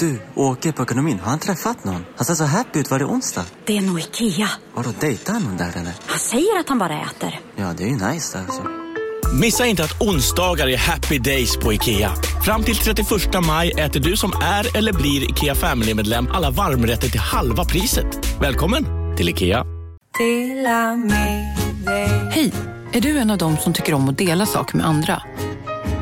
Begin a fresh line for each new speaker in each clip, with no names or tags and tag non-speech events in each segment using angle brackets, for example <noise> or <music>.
Du, åker på ekonomin. Har han träffat någon? Han ser så happy ut. Var det onsdag?
Det är nog Ikea.
Har du dejtar han någon där eller?
Han säger att han bara äter.
Ja, det är ju nice alltså.
Missa inte att onsdagar är happy days på IKEA. Fram till 31 maj äter du som är eller blir IKEA Family-medlem alla varmrätter till halva priset. Välkommen till IKEA.
Hej! Är du en av dem som tycker om att dela saker med andra?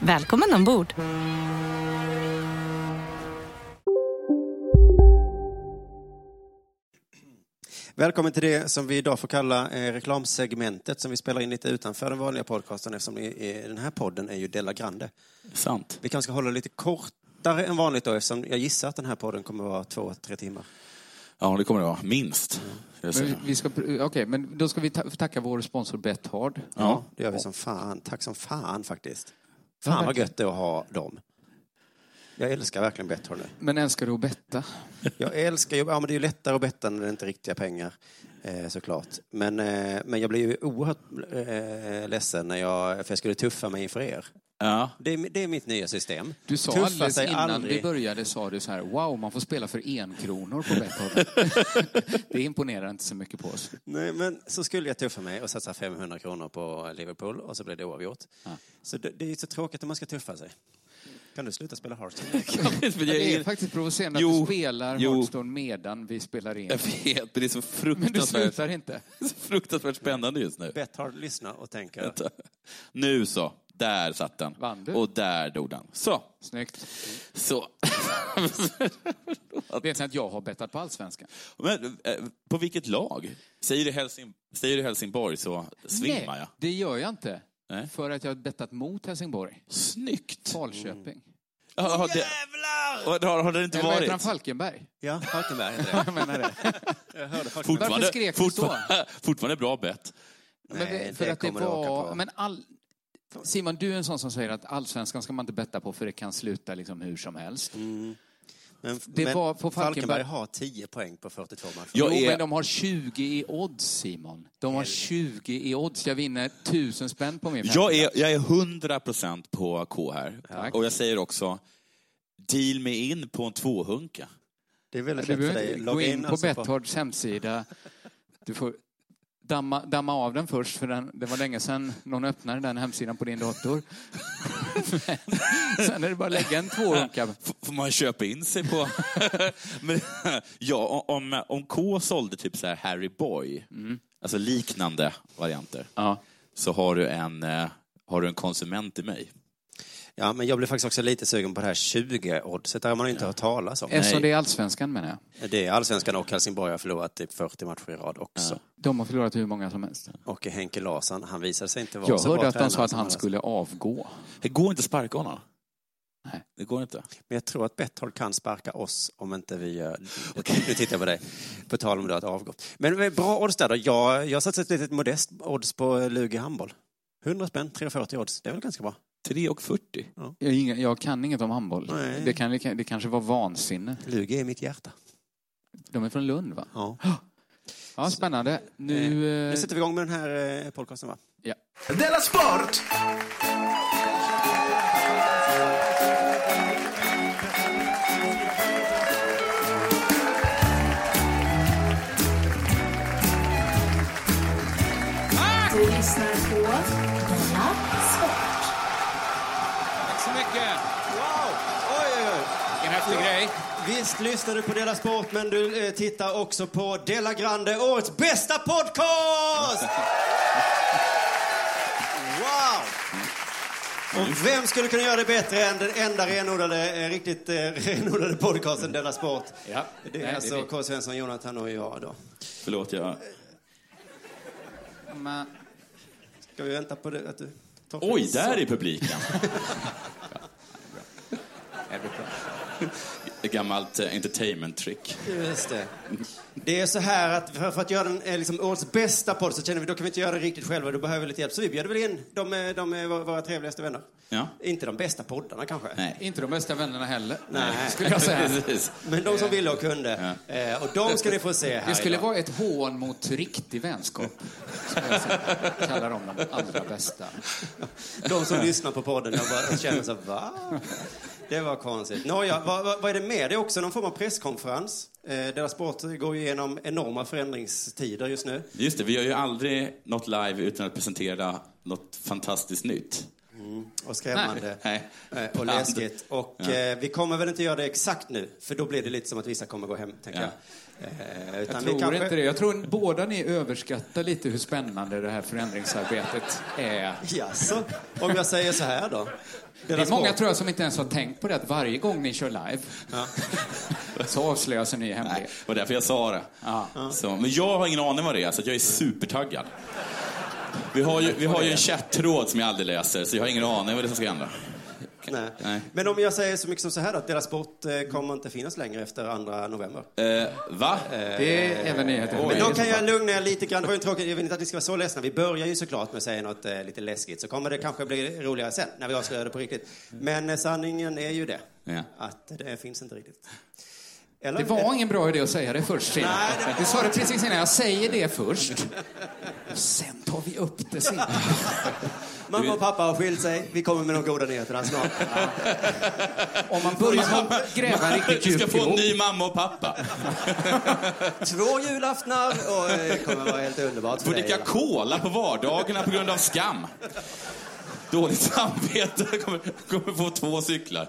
Välkommen ombord!
Välkommen till det som vi idag får kalla eh, reklamsegmentet som vi spelar in lite utanför den vanliga podcasten eftersom den här podden är ju Della Grande.
Sant.
Vi kanske ska hålla lite kortare än vanligt då eftersom jag gissar att den här podden kommer att vara två, tre timmar.
Ja, det kommer det vara. Minst.
Men vi- vi ska, okej, men då ska vi ta, tacka vår sponsor Bethard.
Ja, det gör vi som fan. Tack som fan faktiskt. Fan vad gött det är att ha dem. Jag älskar verkligen Betthard nu.
Men älskar du att betta? <laughs>
Jag älskar ju, ja men det är ju lättare att betta när det inte är riktiga pengar, eh, såklart. Men, eh, men jag blev ju oerhört eh, ledsen när jag, för jag skulle tuffa mig inför er.
Ja.
Det är, det är mitt nya system.
Du sa
Tuffa
alldeles
sig
innan
aldrig.
vi började sa du så här, wow, man får spela för en kronor på Bethard. <laughs> det imponerar inte så mycket på oss.
Nej, men så skulle jag tuffa mig och satsa 500 kronor på Liverpool och så blev det oavgjort. Så det, det är ju så tråkigt om man ska tuffa sig. Kan du sluta spela Hearthstone? <laughs> <laughs>
Det är faktiskt provocerande
Jo,
att du spelar
jo.
Hearthstone medan vi spelar in.
Jag vet, men det är så
Men du
fruktansvärt,
slutar inte.
så fruktansvärt spännande just nu.
Betthard lyssnar och.
Vänta. Nu så, där satt den.
Vann du?
Och där dog den. Så.
Snyggt.
så. <laughs>
Vet ni att jag har bettat på allsvenskan?
Men, eh, på vilket lag? Säger du, Helsing, säger du Helsingborg så svimmar
Nej,
jag.
det gör jag inte.
Nej.
För att jag har bettat mot Helsingborg.
Snyggt!
Falköping.
Ja, har, det, Och har, har det inte
Eller vad heter han?
varit?
Falkenberg?
Ja, Falkenberg heter det. <laughs>
Jag menar det.
Jag hörde Falkenberg.
Fortfarande,
Varför skrek du så?
fortfarande, bra bett.
Men
Nej,
det, för
det
att det
kommer du åka
var...
på.
Men all, Simon, du är en sån som säger att allsvenskan ska man inte betta på för det kan sluta liksom hur som helst.
Men,
Det
men
var på
Falkenberg
Falkenberg-
har 10 poäng på 42 matcher.
Jag
jo,
är-
men de har 20 i odds, Simon. De har 20 i odds. Jag vinner tusen spänn på min
Jag är, jag är 100% på K här.
Tack.
Och jag säger också, deal mig in på en tvåhunka.
Det är väldigt
Du
lätt för dig.
inte gå
Logga
in på
alltså
Bethards hemsida. Du får damma, damma av den först, för den, det var länge sedan någon öppnade den hemsidan på din dator. Sen är det bara att lägga en tvåhunka.
F- Får man köpa in sig på... <laughs> Men, ja, om, om K sålde typ så här Harry Boy, alltså liknande varianter,
Ja.
så har du en, eh, har du en konsument i mig.
Ja, men jag blev faktiskt också lite sugen på det här 20-oddset. Där har man ju inte hört talas om.
Eftersom det är allsvenskan menar jag.
Det är allsvenskan och Helsingborg har förlorat typ 40 matcher i rad också.
De har förlorat hur många som helst.
Och Henke Larsson, han visade sig inte vara
Jag
så bra
hörde att de sa att han skulle avgå.
Det går inte att sparka honom.
Nej.
Det går inte.
Men jag tror att Betthard kan sparka oss om inte vi gör... Nu tittar jag på dig. På tal om det att avgå. Men bra odds där då. Jag, jag satte ett litet modest odds på Lugi handboll. 100 spänn, 340 odds. Det är väl ganska bra?
3,40.
Jag, har ingen, jag kan inget om handboll.
Nej.
Det, kan, det kanske var vansinne.
Lugi är mitt hjärta.
De är från Lund va?
Ja. <gasps>
Ja, spännande. Nu...
Nu
eh,
sätter vi igång med den här eh, podcasten va?
Ja.
Della Sport!
Visst lyssnar du på Della Sport, men du eh, tittar också på Della Grande, årets bästa podcast! Wow! Och vem skulle kunna göra det bättre än den enda renodlade, eh, riktigt eh, <laughs> renodlade podcasten Della Sport?
Ja.
Det är
Nej, det
alltså
är-
K. Svensson, Jonathan och jag då.
Förlåt, jag...
Men,
Ska vi vänta på det, att du tar
Oj, där är publiken. <laughs> <laughs> Ett gammalt eh, entertainment-trick.
Just det. Det är så här att för, för att göra den eh, liksom, årets bästa podd så känner vi då kan vi inte göra det riktigt själva, då behöver vi lite hjälp. Så vi bjöd väl in de, eh, de, är våra- trevligaste vänner.
Ja.
Inte de bästa poddarna kanske.
Nej.
Inte de bästa vännerna heller,
Nej. <laughs>
skulle jag säga.
Men de som ville och kunde. Eh, och de ska ni få se här
Det skulle
idag.
vara ett hån mot riktig vänskap. Skulle jag säga. Kalla dem de allra bästa.
De som lyssnar på podden och bara känner så va? Det var konstigt. Nåja, vad, vad, vad är det med? Det är också någon form av presskonferens. Eh, deras sport går ju igenom enorma förändringstider just nu.
Just det, vi gör ju aldrig något live utan att presentera något fantastiskt nytt.
Och skrämmande.
Nej.
Eh, och läskigt. Och eh, vi kommer väl inte göra det exakt nu, för då blir det lite som att vissa kommer gå hem, tänker
Ja.
jag. Eh,
Jag tror
kanske...
inte det. Jag tror båda ni överskattar lite hur spännande det här förändringsarbetet är.
Jaså? Om jag säger så här då?
Det är många tror jag som inte ens har tänkt på det att varje gång ni kör live <laughs> så avslöjas en ny hemlighet.
det var därför jag sa det.
Ja.
Så, men jag har ingen aning vad det är, så jag är supertaggad. Vi har ju, vi har ju en chatttråd som jag aldrig läser, så jag har ingen aning vad det är som ska hända.
Nej.
Nej.
Men om jag säger så mycket som så här att deras sport eh, kommer inte finnas längre efter 2 november.
Eh, va?
Det är även nyheter
Men då kan jag lugna er lite grann. Det var ju tråkigt. Jag vill inte att ni ska vara så ledsna. Vi börjar ju såklart med att säga något eh, lite läskigt. Så kommer det kanske bli roligare sen, när vi avslöjar det på riktigt. Men eh, sanningen är ju det.
Ja.
Att det finns inte riktigt. Eller?
Det var ingen bra idé att säga det först.
Nej, det var-
Du sa det precis innan. Jag säger det först. Och sen tar vi upp det sen. <laughs>
Mamma och pappa har skilt sig. Vi kommer med de goda nyheterna snart. <laughs>
Om man börjar gräva en riktigt
Vi ska
djup
få en ny mamma och pappa. <laughs>
Två julaftnar och eh, det kommer vara helt underbart för
Får dricka cola på vardagarna på grund av skam. Dåligt samvete. Kommer, kommer få två cyklar.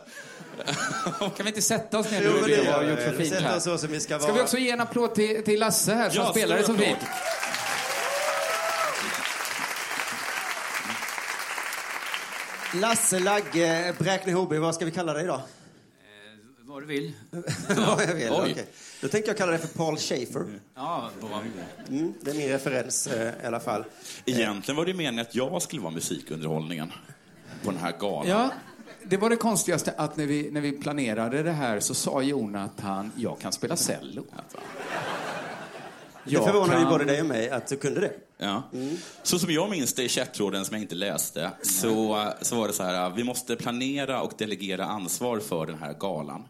<laughs>
Kan vi inte sätta oss ner
Jo,
nu
det
det
gör
har
vi.
gjort så
Vi sätter
här?
oss så som vi ska
Ska vi
vara.
också ge en applåd till, till Lasse här som
Ja,
spelar det så fint?
Lasse Lagge, Bräkne Hoby, vad ska vi kalla dig idag?
Vad du vill. <laughs>
Vad jag vill, okej. Då tänker jag kalla dig för Paul Schaefer.
Ja, vad
Mm, det är min referens eh, i alla fall.
Egentligen var det meningen att jag skulle vara musikunderhållningen på den här galan.
Ja, det var det konstigaste att när vi, när vi planerade det här så sa Jonathan, jag kan spela cello.
Det förvånar ju både dig och mig att du kunde det.
Ja. Så som jag minns det i chattråden som jag inte läste, så, så var det så här, vi måste planera och delegera ansvar för den här galan.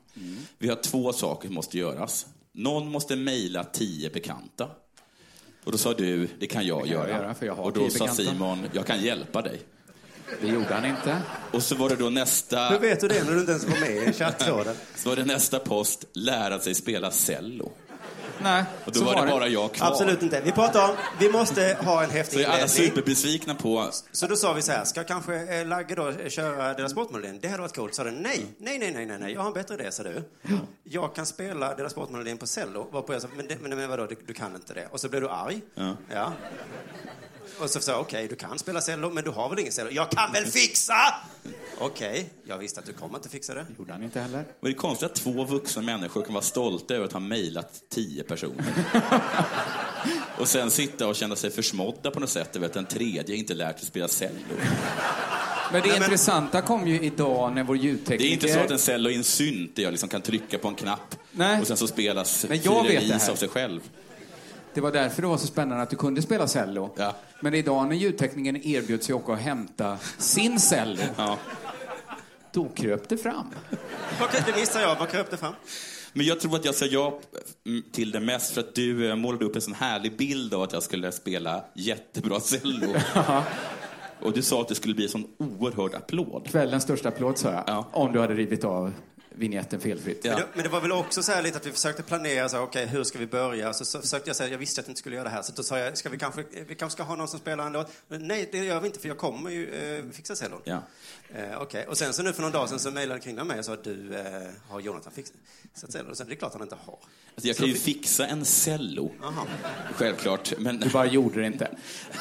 Vi har två saker som måste göras. Någon måste mejla tio bekanta. Och då sa du, det kan jag
kan jag
göra.
göra, jag har
och då sa. Simon, jag kan hjälpa dig.
Det gjorde han inte.
Och så var det då nästa,
Hur vet du det när du inte ens var med i chattråden? <laughs>
så var det nästa post, lära sig spela cello.
Nej,
Och då
så
var det bara jag kvar.
Absolut inte. Vi pratar om, vi måste ha en
Så
häftig
är alla
inledning.
superbesvikna på
Så då sa vi så här, ska kanske eh, Lagge då eh, köra deras sportmelodin? Det hade varit coolt. Sa du nej, nej, nej, nej, nej, nej, jag har en bättre idé, sa du. Jag kan spela deras sportmelodin på cello. Varpå jag sa, men, det, men, men vadå, du, du kan inte det. Och så blev du arg.
Ja.
Och så sa jag, okej, du kan spela cello, men du har väl ingen cello? Jag kan väl fixa! Okej, jag visste att du kommer inte fixa det.
gjorde han inte heller.
Men det är konstigt att två vuxna människor kan vara stolta över att ha mejlat tio personer. <laughs> och sen sitta och känna sig försmådda på något sätt över att den tredje inte lärt sig spela cello.
Men det
Nej, men-
intressanta kom ju idag när vår ljudtekniker...
Det är inte så att en cello är en synt där jag liksom kan trycka på en knapp
Nej.
och sen så spelas
Men jag vet det
vis
här.
av sig själv.
Det var därför det var så spännande att du kunde spela cello.
Ja.
Men idag när ljudteknikern erbjöd sig åka och hämta sin cello,
Ja.
då kröp det fram.
Det missade jag. Vad kröp det fram?
Men jag tror att jag sa ja mm, till det mest för att du eh, målade upp en sån härlig bild av att jag skulle spela jättebra cello. Och du sa att det skulle bli en sån oerhörd applåd.
Kvällens största applåd, sa jag.
Ja.
Om du hade rivit av vignetten felfritt.
Ja.
Men, det, men det var väl också så här lite att vi försökte planera, så här, okej, hur ska vi börja? Så, så försökte jag säga, jag visste att jag inte skulle göra det här, så då sa jag, ska vi kanske, vi kanske ska ha någon som spelar en låt? Men nej, det gör vi inte, för jag kommer ju eh, fixa cellon.
Ja.
Eh, okej, och sen så nu för någon dag sedan så mejlade Kringla mig och sa att du, eh, har Jonathan fixat cellon? Och sen, det är klart han inte har.
Alltså jag kan ju fixa en cello,
Aha.
självklart. Men
Du bara gjorde det inte.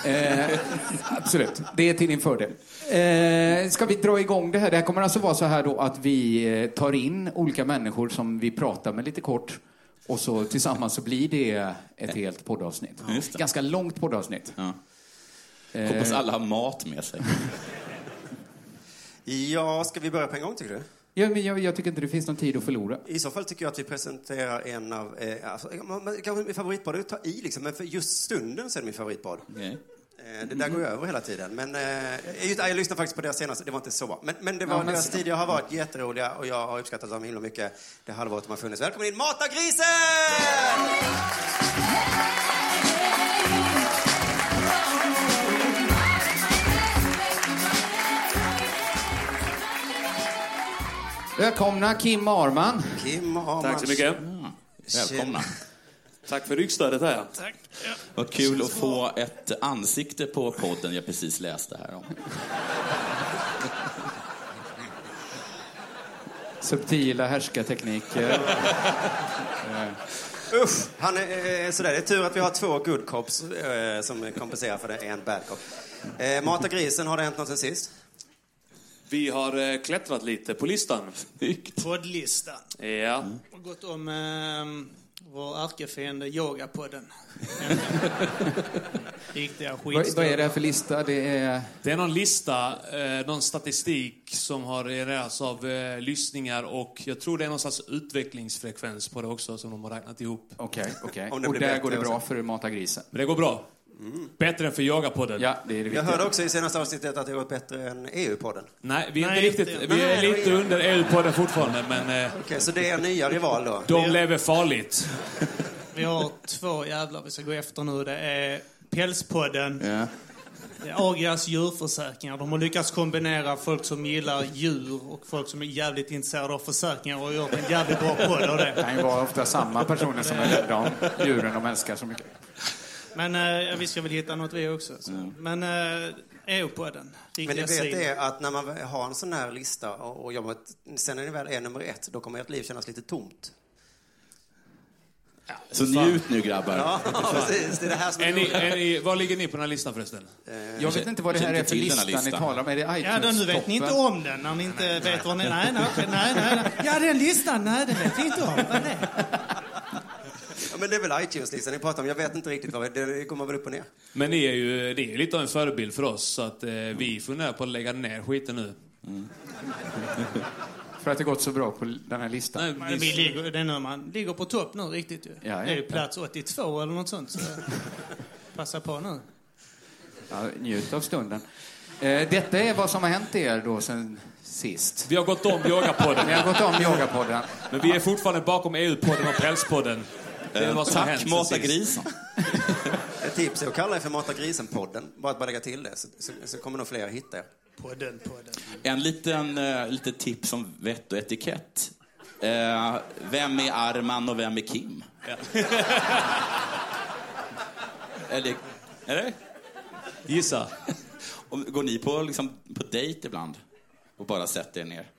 Eh, absolut, det är till din fördel. Eh, ska vi dra igång det här? Det här kommer alltså vara så här då att vi eh, tar in olika människor som vi pratar med lite kort och så tillsammans så blir det ett helt poddavsnitt. Ganska långt poddavsnitt.
Ja.
Eh,
hoppas alla har mat med sig. <laughs>
Ja, ska vi börja på en gång tycker du?
Ja, men jag, jag tycker inte det finns någon tid att förlora.
I så fall tycker jag att vi presenterar en av, eh, alltså, kanske min favoritbad, ta i liksom, men för just stunden så är det min favoritbad.
Okej.
Eh, Det där går ju över hela tiden. Men eh, just, jag lyssnade faktiskt på deras senaste, det var inte så bra. Men, men det var
Ja, men
deras tidigare har varit jätteroliga och jag har uppskattat dem himla mycket det halvåret de har funnits. Välkommen in Mata grisen!
Välkomna Kim Arman.
Kim Arman.
Tack så mycket.
Välkomna.
Tack för ryggstödet här.
Vad kul att få ett ansikte på podden jag precis läste här om.
Subtila härskartekniker.
Usch, han är eh, sådär. Det är tur att vi har två good cops eh, som kompenserar för det, en bad cop. Eh, Mata grisen, har det hänt något sen sist?
Vi har eh, klättrat lite på listan.
Poddlistan.
Ja.
Och gått om eh, vår ärkefiende Yogapodden. <laughs> Riktiga
Vad,
skit.
vad är det här för lista? Det är...
Det är någon lista, eh, någon statistik som har genererats av eh, lyssningar och jag tror det är någon slags utvecklingsfrekvens på det också som de har räknat ihop.
Okej, okej.
Om det
Och
blir
där
bättre
går det bra för Mata grisen.
Men det går bra. Bättre än för Yogapodden.
Ja, det är det
Jag hörde också i senaste avsnittet att det gått bättre än EU-podden.
Nej, vi är
Nej,
inte
inte-
riktigt... Vi är
Nej,
lite
nej.
under EU-podden fortfarande, men eh,
Okej, så det är er nya rival då?
de lever farligt.
Vi har två jävlar vi ska gå efter nu. Det är Pälspodden. Är Agias djurförsäkringar. De har lyckats kombinera folk som gillar djur och folk som är jävligt intresserade av försäkringar och gjort en jävligt bra podd av
Det
det.
kan ju vara ofta samma personer som är rädda om djuren de älskar så mycket.
Men eh, vi ska väl hitta något vi också. Så. Men eh, EU-podden.
Men ni vet det att när man har en sån här lista och, och jobbar, sen när ni väl är nummer ett, då kommer ert liv kännas lite tomt.
Så njut nu grabbar.
Ja, <laughs> precis. Det är det här som är,
Är ni,
roligt.
är ni, var ligger ni på den här listan förresten?
Jag vet inte vad det här är för lista
här
ni talar om. Är det
Ja, då, nu vet ni inte
iTunes-toppen?
om den när ni inte vet vad ni... Nej, nej, nej, nej, nej. Ja, den listan, nej, den vet vi inte om. Vad är det?
Ja, men det är väl iTunes-listan ni pratar om. Jag vet inte riktigt vad det, man väl upp och ner.
Men ni är ju, det är ju lite av en förebild för oss, så att eh, vi funderar på att lägga ner skiten nu. <laughs>
För att det gått så bra på den här listan.
Nej,
Men vi ligger, det är nu man ligger på topp nu riktigt ju.
Ja, ja.
Det är ju plats 82 eller något sånt. Så <laughs> passa på nu.
Ja, njut av stunden. Eh, detta är vad som har hänt er då sen sist.
Vi har gått om Yogapodden.
Ni har gått om Yogapodden.
Men vi är fortfarande bakom EU-podden och Pälspodden. Hänt
Tack Mata grisen. <laughs>
Ett tips är att kalla det för Mata grisen-podden. Bara att bara lägga till det, så, så, så kommer nog fler hitta er.
Podden, podden.
En liten uh, lite tips om vett och etikett. Eh, vem är Arman och vem är Kim? <laughs> Eller, eller?
Gissa.
Och Går ni på, liksom, på dejt ibland och bara sätter er ner?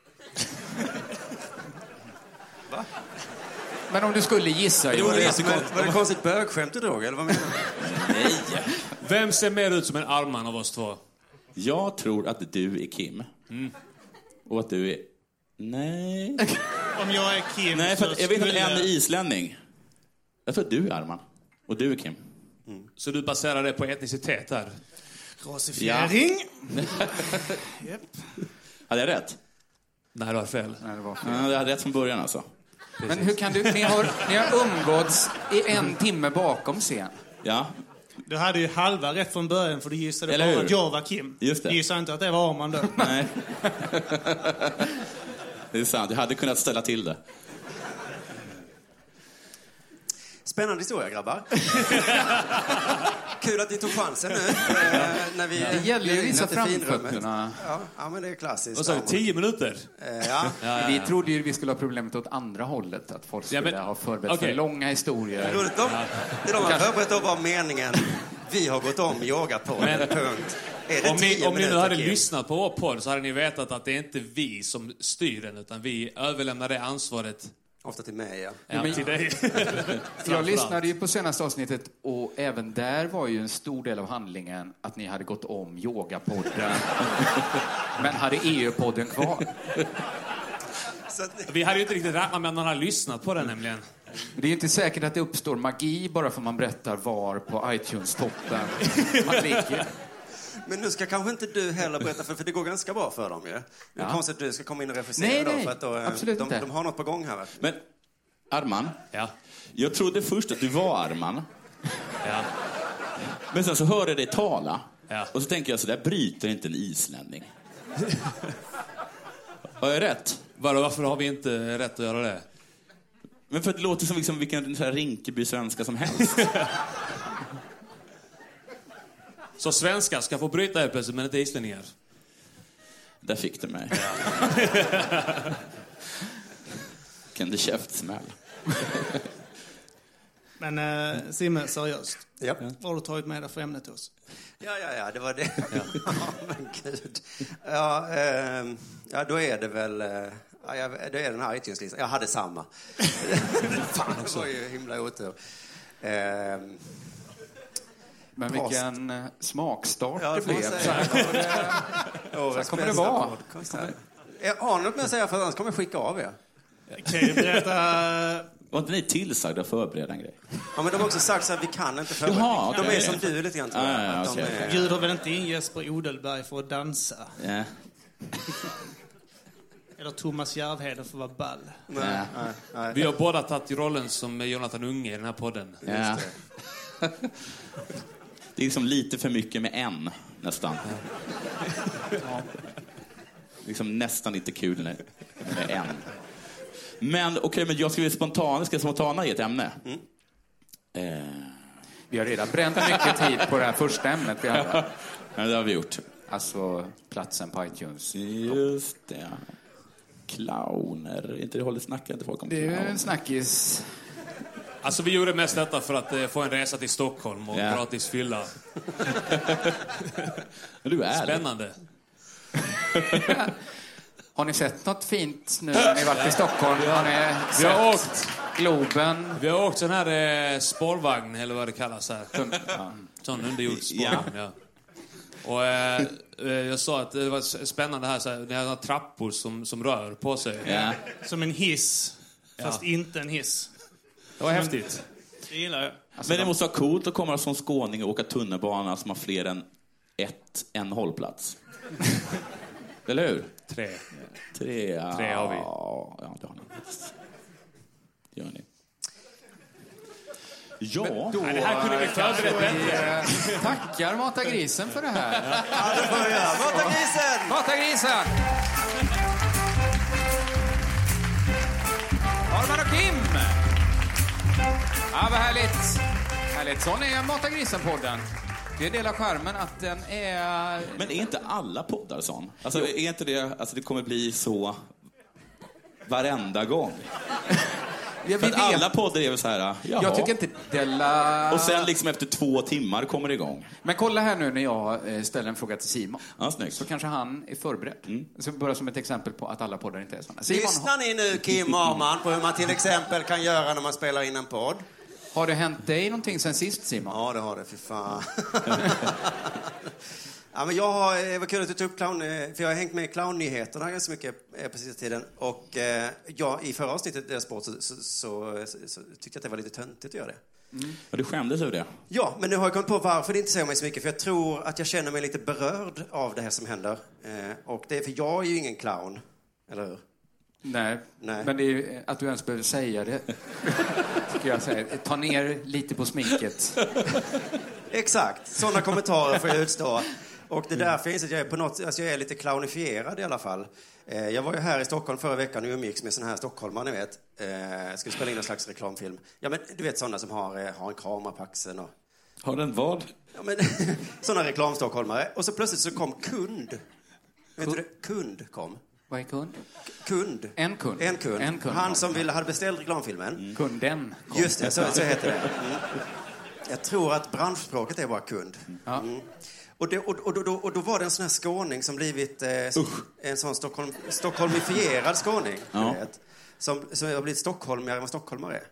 Men om du skulle gissa,
Var
Johan.
det, som ett- var det konstigt bögskämt du drog, eller vad menar du?
Nej!
Vem ser mer ut som en armman av oss två?
Jag tror att du är Kim. Och att du är... Nej.
Om jag är Kim
Nej, för att jag vet att en är islänning. Jag tror att du är Arman. Och du är Kim.
Så du baserar det på etnicitet här?
Rasifiering. <laughs> Japp.
Hade jag rätt?
Nej, du har fel.
Nej, det var fel.
Ja, jag hade rätt från början alltså.
Men hur kan du... Ni har, ni har umgåtts i en timme bakom scen.
Ja,
Du hade ju halva rätt från början för du gissade
Eller
bara
hur?
att jag var Kim.
Just det.
Du gissade inte att det var Arman då. <laughs>
nej. <laughs> Det är sant, jag hade kunnat ställa till det.
Spännande historia, grabbar. <laughs> Kul att ni tog chansen nu. <laughs> eh, när vi
Det gäller ju
in
visa
er
framfötterna.
Ja, ja, men det är klassiskt.
Vad sa du? Tio minuter?
Eh, <laughs> Ja.
Vi trodde ju vi skulle ha problemet åt andra hållet. Att folk skulle
men-
ha förberett
okej.
för långa historier.
Roligt, de, det de har förberett då var meningen. Vi har gått om yoga på
Men-
punkt. Är det
Om ni, om ni nu hade lyssnat på vår podd så hade ni vetat att det är inte vi som styr den, utan vi överlämnar det ansvaret
Ofta till mig, ja.
ja,
men-
till dig. <laughs>
Jag lyssnade ju på senaste avsnittet och även där var ju en stor del av handlingen att ni hade gått om yogapodden. <laughs> men hade EU-podden kvar.
Att,
Vi hade ju inte riktigt räknat med att någon hade lyssnat på den nämligen.
Det är inte säkert att det uppstår magi bara för man berättar var på iTunes-toppen <laughs> man ligger.
Men nu ska kanske inte du heller berätta, för, för det går ganska bra för dem ju. Det är
Ja.
konstigt att du ska komma in och regissera
Nej,
då,
nej,
för att då, eh,
absolut
de,
inte.
de har något på gång här.
Men Arman,
Ja.
jag trodde först att du var Arman.
Ja.
Men sen så hörde jag dig tala.
Ja.
Och så tänker jag, så där bryter inte en islänning. Har jag rätt?
Varför har vi inte rätt att göra det?
Men för att det låter som liksom vilken Rinkeby-svenska som helst. <laughs>
Så svenskar ska få bryta helt plötsligt, men inte islänningar?
Där fick du mig. Vilken <laughs> det käftsmäll. <laughs>
Men eh, Simme, seriöst.
Ja.
Vad har du tagit med dig för ämne till oss?
Ja, ja, ja, det var det. <laughs> Ja, men gud. Ja, ehm, ja, då är det väl... eh, Ja, det är den här iTunes-listan. Jag hade samma. Fan, det var ju himla otur. Ehm,
Men vilken eh, smakstart
Ja,
det blev. Så här kommer det, så kommer det vara.
Jag har ni något att säga, för annars kommer jag skicka av er.
Kan jag berätta...
Var inte ni tillsagda att förbereda en grej?
Ja, men de har också sagt så här, vi kan inte förbereda.
Jaha,
De
okej.
är som du lite grann, tror jag.
Ah, ja,
Att de är-
väl inte in Jesper Odelberg för att dansa?
Ja. <laughs>
Eller Thomas Järvheden för att vara ball?
Nej, nej, nej.
Vi har båda tagit rollen som Jonathan Unge i den här podden.
Ja. <laughs> Det är liksom lite för mycket med en, nästan. Liksom nästan inte kul med med en. Men okej, men jag ska bli spontan. Ska jag spontana i ett ämne? Eh,
Vi har redan bränt mycket tid på det här första ämnet vi hade.
ja, det har vi gjort.
Alltså platsen på iTunes.
Just det. Clowner. Inte det håller snackar inte folk om
Det är en snackis.
Alltså vi gjorde mest detta för att eh, få en resa till Stockholm och
Ja.
gratis fylla. <laughs>
Men du är ärlig.
Spännande. <laughs>
Har ni sett något fint nu när ni varit i Stockholm? Har ni
Vi har åkt,
Globen?
vi har åkt sån här eh, spårvagn, eller vad det kallas här.
Ja.
Sån underjordisk spårvagn, ja. Och eh, eh, jag sa att det var s- spännande här, så här, ni har trappor som, som rör på sig.
Ja.
Som en hiss, fast
Ja.
inte en hiss.
Det var häftigt.
Det gillar jag.
Men det måste vara coolt att komma som skåning och åka tunnelbana som har fler än ett, en hållplats. <laughs> Eller hur?
Tre.
Tre, ja.
Tre har vi.
Ja, det har ni. Det gör ni. Ja,
Då
Nej, det här kunde vi förberett
vi
bättre.
eh, <laughs> tackar Mata grisen för det här.
Ja, det får jag göra. Mata grisen!
Mata grisen! Arman och Kim! Ja, vad härligt. Härligt. Sån är Mata grisen-podden. Det är en del av skärmen att den är...
men är inte alla poddar sån? Alltså, är inte det, alltså det kommer bli så varenda gång?
Jag,
För att alla poddar är väl så här, jaha.
jag tycker inte Della...
Och sen liksom efter två timmar kommer det igång.
Men kolla här nu när jag eh, ställer en fråga till Simon.
Ja, snyggt.
Så kanske han är förberedd. Så bara som ett exempel på att alla poddar inte är såna. Simon,
Lyssnar ni nu, Kim Arman, på hur man till exempel kan göra när man spelar in en podd?
Har det hänt dig någonting sen sist Simon?
Ja, det har det. Fy fan. <laughs> ja, men jag har, det var kul att du tog upp clown, eh, för jag har hängt med i clownnyheterna ganska mycket eh, på sista tiden. Och eh, jag, i förra avsnittet Deras Sport så, så, så, så, så tyckte jag att det var lite töntigt att göra det.
Och du skämdes över det?
Ja, men nu har jag kommit på varför det inte säger mig så mycket. För jag tror att jag känner mig lite berörd av det här som händer. Eh, och det är för jag är ju ingen clown, eller hur?
Nej.
Nej.
Men det är ju, att du ens behöver säga det. <laughs> Tycker jag säger. Ta ner lite på sminket. <laughs>
Exakt, sådana kommentarer får jag utstå. Och det är därför jag inser att jag är på något alltså jag är lite clownifierad i alla fall. Eh, jag var ju här i Stockholm förra veckan och umgicks med såna här stockholmare, ni vet. Eh, skulle spela in en slags reklamfilm. Ja, men du vet sådana som har, eh, har en kamera på axeln och...
Har den vad?
Ja, men <laughs> sådana reklamstockholmare. Och så plötsligt så kom kund. Vet du det? Kund kom.
Vad är kund?
Kund.
En kund.
En kund.
En kund.
Han som ville, hade beställt reklamfilmen.
Mm. Kunden. kom.
Just det, så, så heter det. Mm. Jag tror att branschspråket är bara kund.
Ja.
Mm. Och, det, och, och, då- då, och då var det en sån här skåning som blivit eh, en sån Stockholm, stockholmifierad skåning.
Ja.
Vet, som, som har blivit stockholmigare än vad stockholmare är.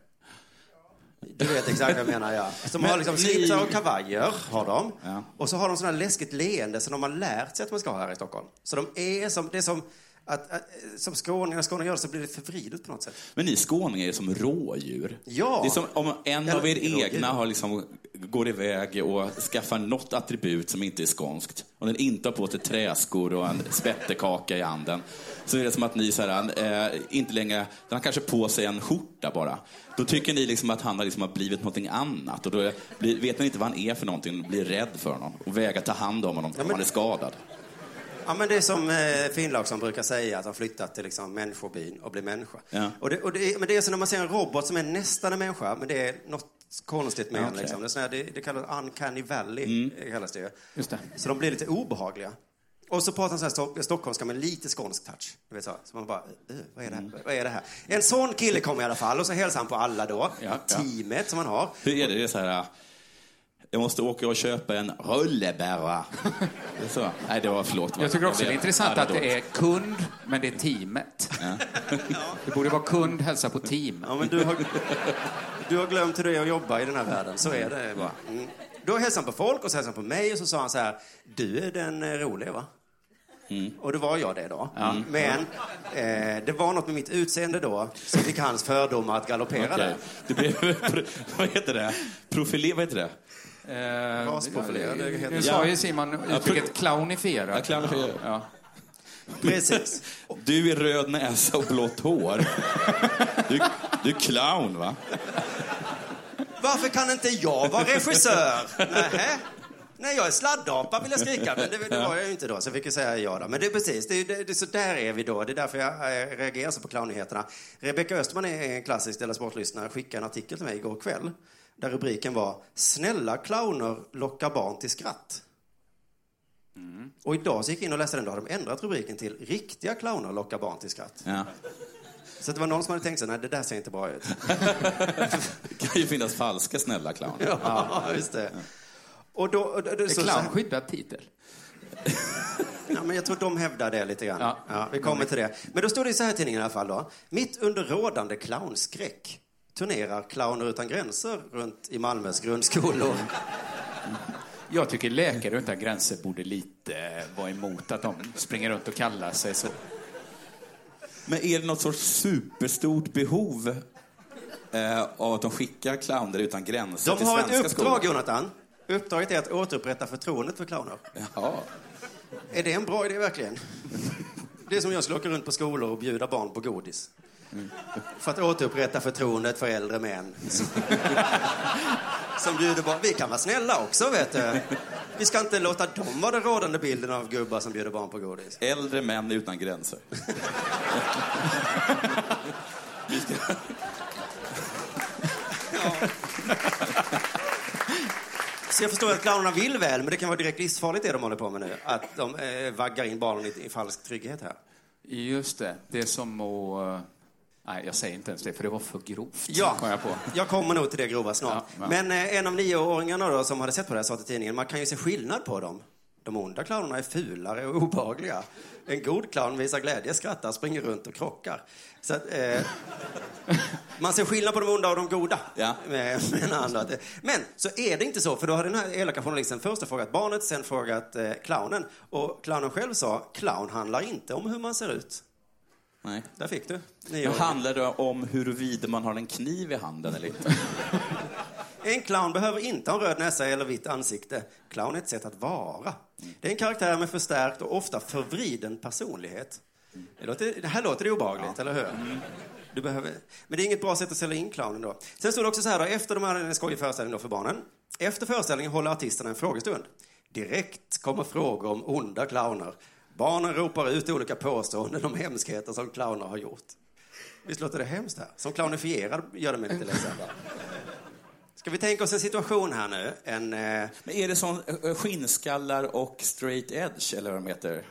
Du vet exakt vad jag menar, ja. Som har liksom slipsar och kavajer, har de.
Ja.
Och så har de här läskigt leende som de har lärt sig att man ska ha här i Stockholm. Så de är som, det är som, att, att, som skåningar, skåningar gör så blir det förvridet på något sätt.
Men ni skåningar är som rådjur.
Ja.
Det är som om en
Eller
av er
rådjur.
egna har liksom går iväg och skaffar något attribut som inte är skånskt. Om den inte har på sig träskor och en spettekaka i handen. Så är det som att ni så här, eh, inte längre, den har kanske på sig en skjorta bara. Då tycker ni liksom att han har, liksom har blivit någonting annat. Och då blir, vet man inte vad han är för någonting och blir rädd för honom. Och vägrar ta hand om honom om han är skadad.
Ja, men det är som eh, Finnlaugsson brukar säga, att han flyttat till liksom, människobyn och blir människa.
Ja.
Och det, och det, men det är så när man ser en robot som är nästan en människa, men det är något konstigt med den.
okej.
Liksom. Det, är sån här, det, det kallas uncanny valley,
Mm.
eh, kallas det ju.
Just det.
Så de blir lite obehagliga. Och så pratar han så här stock, stockholmska med lite skånsk touch. Du vet så, så man bara, "Eh, vad är det här? Vad är det här? En sån kille kommer i alla fall och så hälsar han på alla då.
Ja, ja.
Teamet som han har.
Hur är det? Det är så här... Jag måste åka och köpa en rullebära. <laughs> Så. Nej, det var förlåt.
Jag tycker också det är intressant
Ja,
att det är kund, men det är teamet. <laughs> Det borde vara kund, hälsa på team.
Ja, men du har, du har glömt hur det är att jobba i den här världen. Så är det bara. Mm. Då hälsade han på folk och så hälsade han på mig och så sa han så här, du är den eh, roliga va? Och då var jag det då. Men eh, det var något med mitt utseende då som fick hans fördomar att galoppera
Okej.
där.
Det blev, <laughs> vad heter det? Profilé, vad heter det?
Eh,
Rasprofilerad,
Du
det.
sa ju Simon uttrycket clownifierad.
Ja, clownifierad.
Ja.
Precis.
Du är röd näsa och blått hår. Du, du är clown, va?
Varför kan inte jag vara regissör? Nähä? Nej, jag är sladdapa vill jag skrika, men det, det var jag ju inte då, så jag fick ju säga ja då. Men det är precis, det, är- det, det, så där är vi då. Det är därför jag eh, reagerar så på clownnyheterna. Rebecka Östman är en klassisk Della Sport-lyssnare, skickade en artikel till mig igår kväll där rubriken var “Snälla clowner lockar barn till skratt”. Och idag så gick jag in och läste den, då hade de ändrat rubriken till “Riktiga clowner lockar barn till skratt”.
Ja.
Så det var någon som hade tänkt sig, nej det där ser inte bra ut. <laughs>
Det kan ju finnas falska snälla clowner.
Ja, just det. Och då, och,
Är
så-
clown skyddad titel? <laughs>
Ja, men jag tror de hävdar det lite grann. Ja.
Ja.
vi kommer till det. Men då står det så här i tidningen i alla fall då. Mitt under rådande clownskräck turnerar Clowner utan gränser runt i Malmös grundskolor.
Jag tycker Läkare utan gränser borde lite eh, vara emot att de springer runt och kallar sig så.
Men är det något sorts superstort behov eh, av att de skickar clowner utan gränser
De
till
har ett uppdrag,
skolor?
Jonathan. Uppdraget är att återupprätta förtroendet för clowner.
Ja.
Är det en bra idé verkligen? Det är som jag skulle åka runt på skolor och bjuda barn på godis. För att återupprätta förtroendet för äldre män. Som bjuder barn. Vi kan vara snälla också, vet du. Vi ska inte låta dem vara den rådande bilden av gubbar som bjuder barn på godis.
Äldre män utan gränser. Vi ska...
Så jag förstår att clownerna vill väl, men det kan vara direkt livsfarligt det de håller på med nu. Att de eh, vaggar in barnen i, i falsk trygghet här.
Just det, det är som att... Nej, jag säger inte ens det, för det var för grovt.
Ja,
Kom jag på.
jag kommer nog till det grova snart.
Ja, ja.
Men eh, en av nioåringarna då, som hade sett på det här sa till tidningen, man kan ju se skillnad på dem. De onda clownerna är fulare och obehagliga. En god clown visar glädje, skrattar, springer runt och krockar. Så att, eh, man ser skillnad på de onda och de goda.
Ja.
Med, menar han att Men så är det inte så, för då har den här elaka journalisten först frågat barnet, sen frågat eh, clownen. Och clownen själv sa, clown handlar inte om hur man ser ut.
Nej.
Där fick du. Nioåringen.
handlar det om huruvida man har en kniv i handen eller inte? <laughs>
En clown behöver inte ha en röd näsa eller vitt ansikte. Clown är ett sätt att vara. Det är en karaktär med förstärkt och ofta förvriden personlighet. Det, låter, det här låter det obehagligt, eller hur? Du behöver, men det är inget bra sätt att sälja in clownen då. Sen står det också så här då, efter de hade en skojig föreställning då för barnen. Efter föreställningen håller artisterna en frågestund. Direkt kommer frågor om onda clowner. Barnen ropar ut olika påståenden om hemskheter som clowner har gjort. Visst låter det hemskt här? Som clownifierad gör det mig lite ledsen. Ska vi tänka oss en situation här nu? En, eh,
Men är det sån eh, eh, skinnskallar och straight edge, eller vad de heter?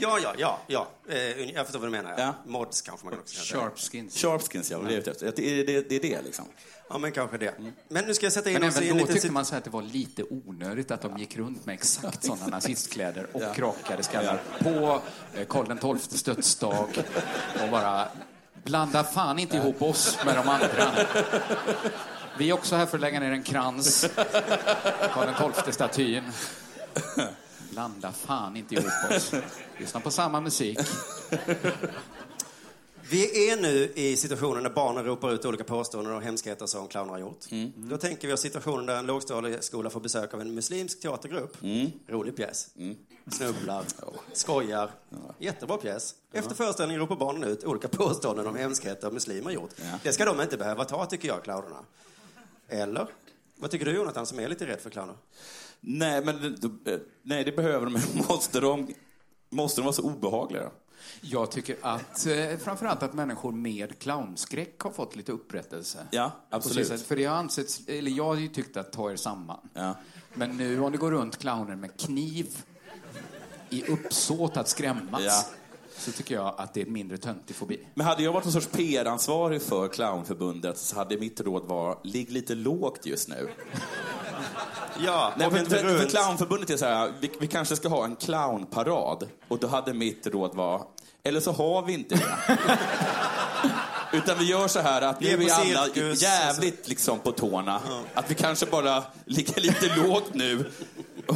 Ja, ja, ja, ja. Eh, jag förstår vad du menar. Ja. Mods kanske man kan också säga.
Sharpskins.
Sharpskins, ja. vad Det är, ute efter. det, är- det, det är det, liksom.
Ja, men kanske det. Men nu ska jag sätta in
Men
oss i en
även då
liten...
tyckte man så att det var lite onödigt att de gick runt med exakt sådana <laughs> nazistkläder och
Ja.
rakade skallar på eh, Karl XIIs dödsdag och bara blanda fan inte ihop oss med de andra. Vi är också här för att lägga ner en krans. <laughs> Karl XII-statyn. Blanda fan inte ihop oss. Lyssna på samma musik.
Vi är nu i situationen när barnen ropar ut olika påståenden och hemskheter som clowner har gjort. Då tänker vi oss situationen där en lågstadieskola får besök av en muslimsk teatergrupp. Rolig pjäs. Snubblar, <laughs> skojar. Jättebra pjäs. Efter föreställningen ropar barnen ut olika påståenden om hemskheter muslimer gjort. Det ska de inte behöva ta, tycker jag, clownerna. Eller? Vad tycker du, Jonathan, som är lite rädd för clowner?
Nej, men eh, nej, det behöver de. <laughs> Måste de, måste de vara så obehagliga?
Jag tycker att eh, framförallt att människor med clownskräck har fått lite upprättelse.
Ja, absolut.
sätt, För det har ansetts, eller jag har ju tyckt att ta er samman.
Ja.
Men nu om det går runt clowner med kniv i uppsåt att skrämmas
Ja.
så tycker jag att det är mindre töntig fobi.
Men hade jag varit någon sorts PR-ansvarig för clownförbundet så hade mitt råd var, ligg lite lågt just nu.
Ja,
Nej,
åk
för, för, clownförbundet är så här, vi, vi kanske ska ha en clownparad. Och då hade mitt råd var, eller så har vi inte det. <laughs> Utan vi gör så här att
Vi är
nu är alla
cirkus.
jävligt liksom på tårna. Att vi kanske bara ligger lite <laughs> lågt nu.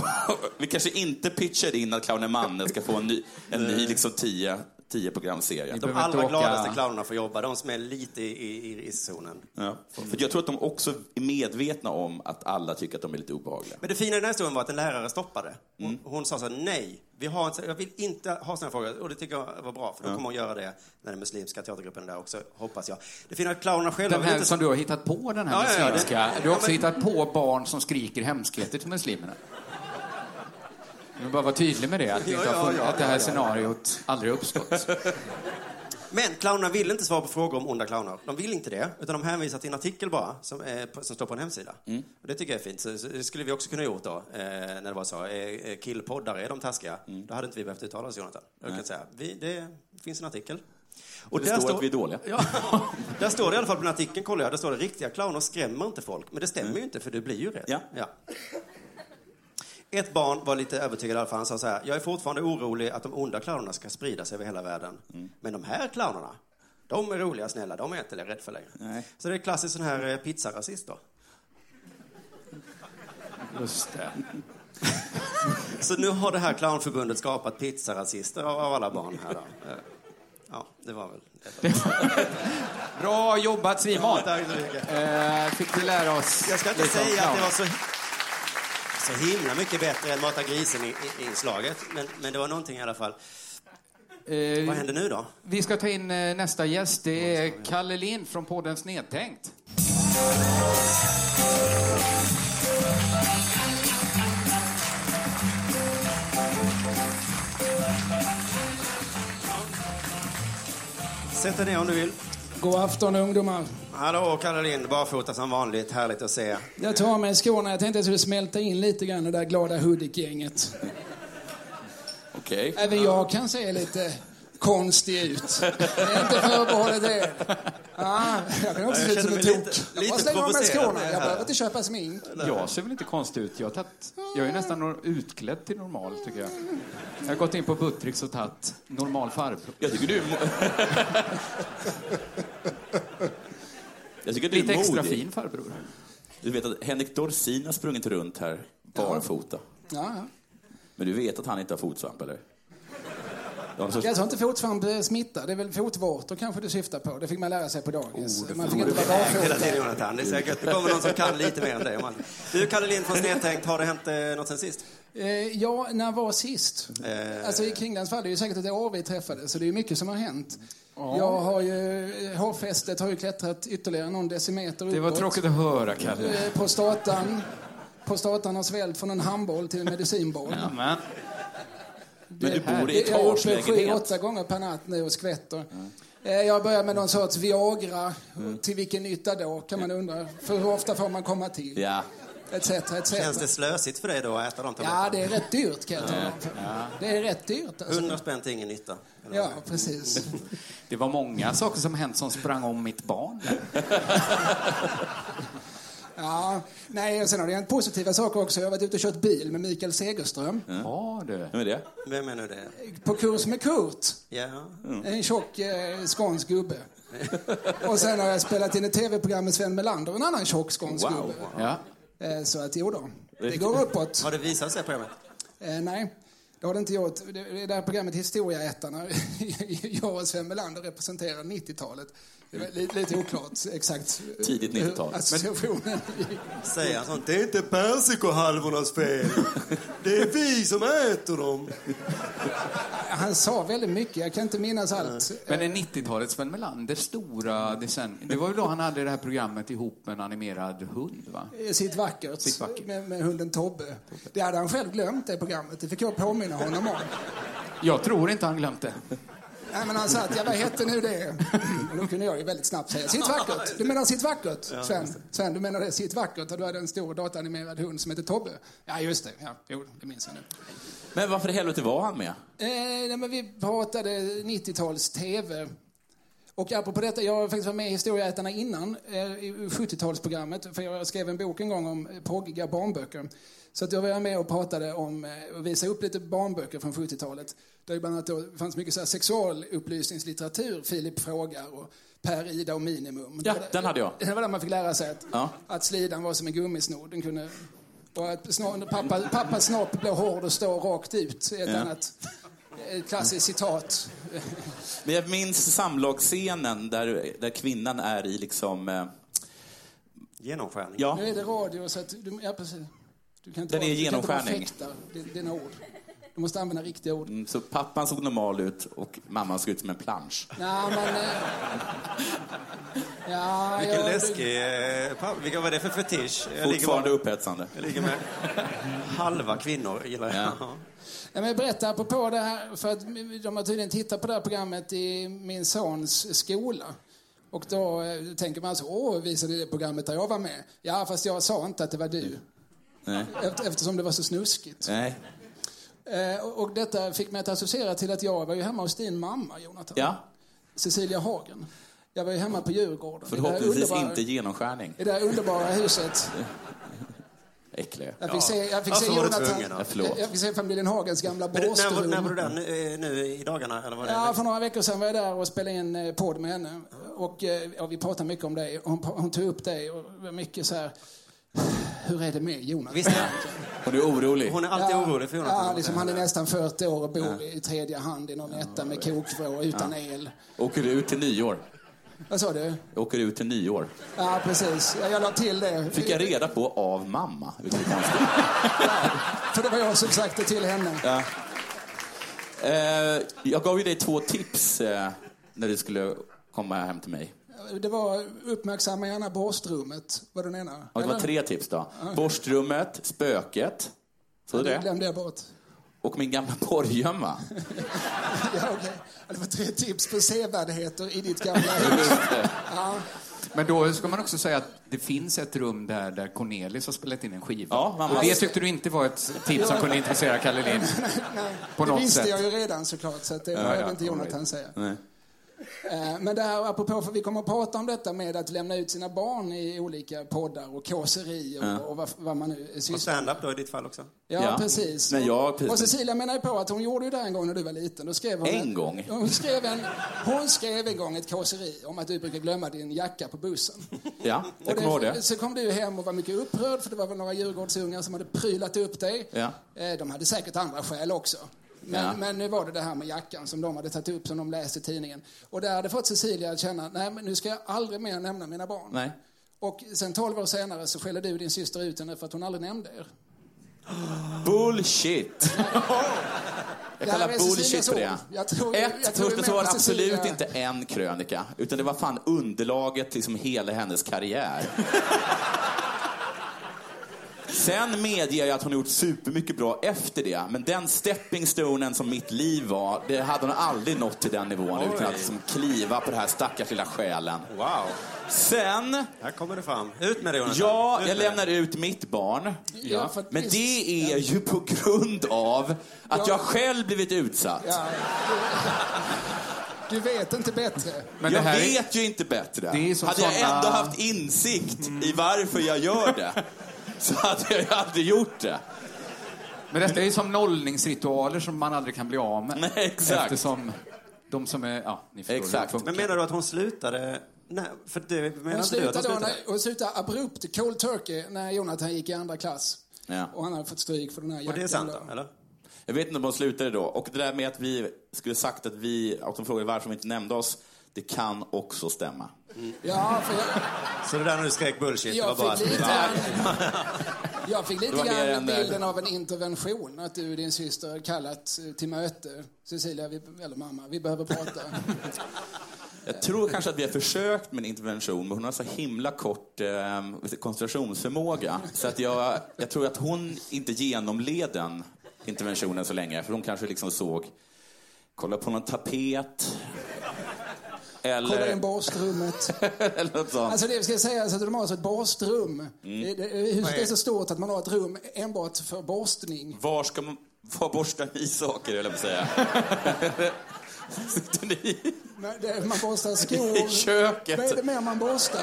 <laughs> vi kanske inte pitchar in att clownen Manne ska få en ny, en ny liksom tio, tio programserie.
De allra
åka-
gladaste clownerna får jobba, de som är lite i, i, i riskzonen.
Ja. För jag tror att de också är medvetna om att alla tycker att de är lite obehagliga.
Men det fina i den här historien var att en lärare stoppade. Hon, hon sa så här, nej, vi har inte, jag vill inte ha såna frågor. Och det tycker jag var bra, för då kommer hon göra det när den muslimska teatergruppen är där också, hoppas jag. Det fina är att clownerna själva
Den här
inte...
som du har hittat på, den här
Ja, ja, ja,
muslimska.
det-
Du har också
Ja, men-
hittat på barn som skriker hemskheter till muslimerna. Vill bara vara tydlig med det, att,
Ja,
har
ja, ja,
att det här
ja, ja.
scenariot aldrig uppstått. <laughs>
Men clownerna vill inte svara på frågor om onda clowner. De vill inte det, utan de hänvisar till en artikel bara, som, är, som står på en hemsida. Och det tycker jag är fint. Så, så det skulle vi också kunna gjort då, eh, när det var så. Eh, eh, killpoddar, är de taskiga? Då hade inte vi behövt uttala oss, Jonathan. Jag kan säga, vi, det finns en artikel. Och
Det står att vi är dåliga.
Ja, <laughs> där står det i alla fall på den artikeln, kollar jag, där står det riktiga clowner skrämmer inte folk. Men det stämmer ju inte, för du blir ju rädd.
Ja.
Ett barn var lite övertygad i alla fall. Han sa så här, jag är fortfarande orolig att de onda clownerna ska sprida sig över hela världen. Men de här clownerna, de är roliga, snälla, de är inte rädd för längre.
Nej.
Så det är klassiskt sån här eh, pizzarasist då.
Just det. <laughs>
Så nu har det här clownförbundet skapat pizzarasister av, alla barn här då. Eh, Ja, det var väl det. <laughs>
Bra jobbat Simon!
Tack så mycket.
Eh, fick vi lära oss
Jag ska inte säga att det var så, så himla mycket bättre än Mata grisen-inslaget, men, men det var någonting i alla fall.
Eh,
Vad händer nu då?
Vi ska ta in eh, nästa gäst. Det är Kalle Lind från podden Snedtänkt.
Sätt dig ner om du vill.
God afton ungdomar.
Hallå, Kalle Lind, barfota som vanligt. Härligt att se.
Jag tar av mig skorna. Jag tänkte att jag skulle smälta in lite grann det där glada Hudik-gänget.
Okej.
Även jag kan se lite konstig ut. Det är inte förbehållet er. Ja, jag kan också se
jag
ut som en tok.
lite-
Jag bara slänger av mig
provocerad
skorna.
jag
behöver inte köpa smink.
Jag ser väl inte konstig ut. Jag, har tagit, jag är nästan utklädd till normal, tycker jag. Jag har gått in på Buttricks och tagit normal farbror.
Jag tycker du <laughs> Jag tycker du är
Lite extra
modig.
fin farbror.
Du vet att Henrik Dorsin har sprungit runt här barfota.
Ja, ja.
Men du vet att han inte har fotsvamp, eller?
Jag tror inte fotsvamp eh, smittar. Det är väl fotvårtor kanske du syftar på. Det fick man lära sig på dagis.
Oh, det
man fick inte vara barfota.
tiden, Jonathan. Det är säkert. Det kommer någon som kan lite mer än dig. Du, Kalle Lind från Snedtänkt, har det hänt eh, något sen sist?
Eh, ja, när var sist?
Eh,
Alltså i Kringlands fall, det är ju säkert ett år vi träffades, så det är mycket som har hänt. Jag har ju, eh, hårfästet har ju klättrat ytterligare någon decimeter uppåt.
Det var tråkigt att höra, Kalle.
Eh, Prostatan, prostatan har svällt från en handboll till en medicinboll.
Men,
Men du bor i
Jag är uppe sju, åtta gånger per natt nu och skvätter. Eh, Jag börjar med någon sorts Viagra.
Mm.
Till vilken nytta då, kan man undra. För hur ofta får man komma till?
Ja.
Etc, etc.
Känns det slösigt för dig då att äta de
Ja,
tabletterna?
det är rätt dyrt kan jag tala om. Det är rätt dyrt. Alltså.
100 spänn till ingen nytta.
Ja, precis. <laughs>
det var många saker som hänt som sprang om mitt barn. <laughs>
Ja, nej, och sen har det hänt positiva saker också. Jag har varit ute och kört bil med Mikael Segerström.
Har du?
Vem är det?
Vem är nu det?
På kurs med Kurt.
Ja.
En tjock eh, skånsk gubbe. Och sen har jag spelat in ett tv-program med Sven Melander, en annan tjock skånsk
Wow.
gubbe.
Ja.
Eh, så att jo då, det går uppåt.
Har det visat sig på programmet?
Eh, nej. Det har det inte gjort. Det det är det här programmet Historieätarna. <laughs> Jag och Sven Melander representerar 90-talet. Det är lite, lite oklart exakt.
Tidigt 90-tal.
hur Associationen
Säger han sånt? Det är inte persikohalvornas fel. Det är vi som äter dem.
Han sa väldigt mycket, jag kan inte minnas allt.
Men är 90-talet Sven Melanders stora decennium? Det var ju då han hade det här programmet ihop med en animerad hund, va?
Sitt vackert,
Sitt vackert.
Med, med hunden Tobbe. Det hade han själv glömt, det programmet. Det fick jag påminna honom om.
Jag tror inte han glömt det.
Nej, men han sa att, ja, vad hette nu det? Och då kunde jag ju väldigt snabbt säga, sitt vackert. Du menar sitt vackert, Sven? Sven, du menar det, sitt vackert. Och du hade en stor dataanimerad hund som hette Tobbe. Ja, just det. Ja, jo, det minns jag nu.
Men varför i helvete var han med?
Eh, nej, men vi pratade 90-tals TV. Och apropå detta, jag har faktiskt varit med i Historieätarna innan, eh, i 70-talsprogrammet, för jag skrev en bok en gång om eh, proggiga barnböcker. Så att jag var med och pratade om, eh, och visade upp lite barnböcker från 70-talet. Där det bland annat då fanns mycket så här sexualupplysningslitteratur, Filip frågar och Per, Ida och Minimum.
Ja,
Det var-
den hade jag.
Det var där man fick lära sig att,
Ja.
att slidan var som en gummisnodd. Den kunde, och att snor, pappa, pappas snopp blev hård och står rakt ut. Ett
Ja.
annat ett klassiskt citat.
Men jag minns samlagsscenen där, där kvinnan är i liksom... Eh,
Genomskärning.
ja,
Nu är det radio så att du, ja, precis. Du kan inte
Den
vara,
är
du kan bara
genomskärning.
din- dina ord. Du måste använda riktiga ord.
mm, så pappan såg normal ut och mamman såg ut som en plansch.
Nej, men... eh, Ja,
Vilken
jag,
läskig... eh, pa- Vilka var det för fetisch? Jag
Fortfarande
bara-
upphetsande.
Jag ligger med halva kvinnor, gillar jag.
Ja.
Ja, men jag berättar apropå det här, för att de har tydligen tittat på det här programmet i min sons skola. Och då eh, tänker man så, åh, visade det programmet där jag var med? Ja, fast jag sa inte att det var du.
Nej.
Efter, eftersom det var så snuskigt.
Nej.
Eh, och, och detta fick mig att associera till att jag var ju hemma hos din mamma, Jonathan.
Ja,
Cecilia Hagen. Jag var ju hemma på Djurgården.
Förhoppningsvis
underbara-
inte genomskärning.
I det här underbara huset. <laughs>
Äckliga.
Jag fick se, jag fick se
var du
Jonathan...
Ja,
jag, jag fick se familjen Hagens gamla
det- när, när var du där? Nu, eh, nu i dagarna? Eller var det
Ja, för några veckor sedan var jag där och spelade in eh, podd med henne. Och ja, vi pratade mycket om det. Hon, hon tog upp det och mycket så här... Hur är det med Jonathan?
Visst är
Hon är orolig.
Hon är alltid orolig för Jonathan.
Ja, liksom, han är nästan 40 år och bor i tredje hand i någon etta med kokvrå utan el.
Åker ut till nyår.
Vad sa du?
Åker ut till nyår.
Ja, precis. Jag, jag la till det.
Fick jag reda på av mamma. Vilket är konstigt.
För det var jag som sagt det till henne.
Ja. Eh, jag gav ju dig två tips eh, när du skulle komma hem till mig.
Det var uppmärksamma gärna borstrummet, var den ena.
Och det var tre tips då. Borstrummet, spöket. Så
Ja, det glömde jag bort.
Och min gamla porrgömma. <laughs>
Ja. Ja, Det var tre tips på sevärdheter i ditt gamla <laughs> hus. Ja.
Men då ska man också säga att det finns ett rum där, där Cornelis har spelat in en skiva.
Ja, mamma.
Och det tyckte du inte var ett tips som kunde intressera Kalle Lind. <laughs>
Nej,
På
det
något
visste
sätt.
jag ju redan såklart, så att det
Ja,
behöver
ja,
inte
all
Jonathan
right.
säga.
Nej.
Eh, Men det här apropå, för vi kommer att prata om detta med att lämna ut sina barn i olika poddar och kåseri och,
Ja.
och vad, vad man nu
Och
sysslar
stand-up då i ditt fall också?
Ja,
Ja.
precis.
Men jag-
och,
precis.
och Cecilia menar ju på att hon gjorde ju det en gång när du var liten. Då skrev hon
En gång?
Hon skrev, en, hon skrev en gång ett kåseri om att du brukar glömma din jacka på bussen.
Ja, jag
Och
kommer ihåg det.
Så kom du hem och var mycket upprörd för det var väl några Djurgårdsungar som hade prylat upp dig.
Ja.
Eh, De hade säkert andra skäl också. Men,
Ja.
men nu var det det här med jackan som de hade tagit upp som de läste i tidningen. Och det hade fått Cecilia att känna, nej men nu ska jag aldrig mer nämna mina barn.
Nej.
Och sen 12 år senare så skällde du din syster ut henne för att hon aldrig nämnde er. <gasps>
Bullshit! <laughs> Jag kallar
är
bullshit för det.
Jag tror-
Ett,
jag tror
först så var det absolut
Cecilia.
inte en krönika, utan det var fan underlaget till liksom hela hennes karriär. <laughs> Sen medger jag att hon har gjort supermycket bra efter det, men den stepping stonen som mitt liv var, det hade hon aldrig nått till den nivån utan att liksom kliva på den här stackars lilla själen.
Wow.
Sen,
Här kommer det fram. Ut med det Jonathan.
ja,
Ut
jag lämnar ut mitt barn.
Ja,
Men det är ju på grund av att jag själv blivit utsatt.
Ja, du, vet inte bättre.
Men
jag
det här är-
vet ju inte bättre.
Det är som
hade jag
såna-
ändå haft insikt i varför jag gör det, <laughs> så hade jag ju aldrig gjort det.
Men detta är ju som nollningsritualer som man aldrig kan bli av med.
Nej, exakt.
Eftersom de som är... Ja, ni förstår
Exakt.
hur det
Men menar du att hon slutade... Nej, för det menar
Hon
inte du att
slutade,
hon slutade?
när, hon slutade abrupt, cold turkey, när Jonathan gick i andra klass.
Ja.
Och han hade fått stryk för den här jackan.
Och det är sant
då.
eller?
Jag vet inte om de slutade då. Och det där med att vi skulle sagt att vi, att de frågade varför vi inte nämnde oss, det kan också stämma.
Ja, för jag,
Så det där när du skrek bullshit,
Jag
det var bara...
fick lite grann- jag fick lite grann
en, eh,
bilden av en intervention. Att du och din syster kallat eh, till möte. Cecilia, vi, eller mamma, vi behöver prata.
Jag tror kanske att vi har försökt med en intervention, men hon har så himla kort eh, koncentrationsförmåga. Så att jag, jag tror att hon inte genomled den interventionen så länge, för hon kanske liksom såg, kolla på någon tapet. Eller...
Kolla in bastrummet. <laughs>
eller något sånt.
Alltså det ska sägas att de har alltså ett. Det- det- Huset är så stort att man har ett rum enbart för borstning.
Var ska man var borstar ni saker, jag på att säga? <laughs>
Man borstar skor. <laughs>
i köket?
Vad är det mer man borstar?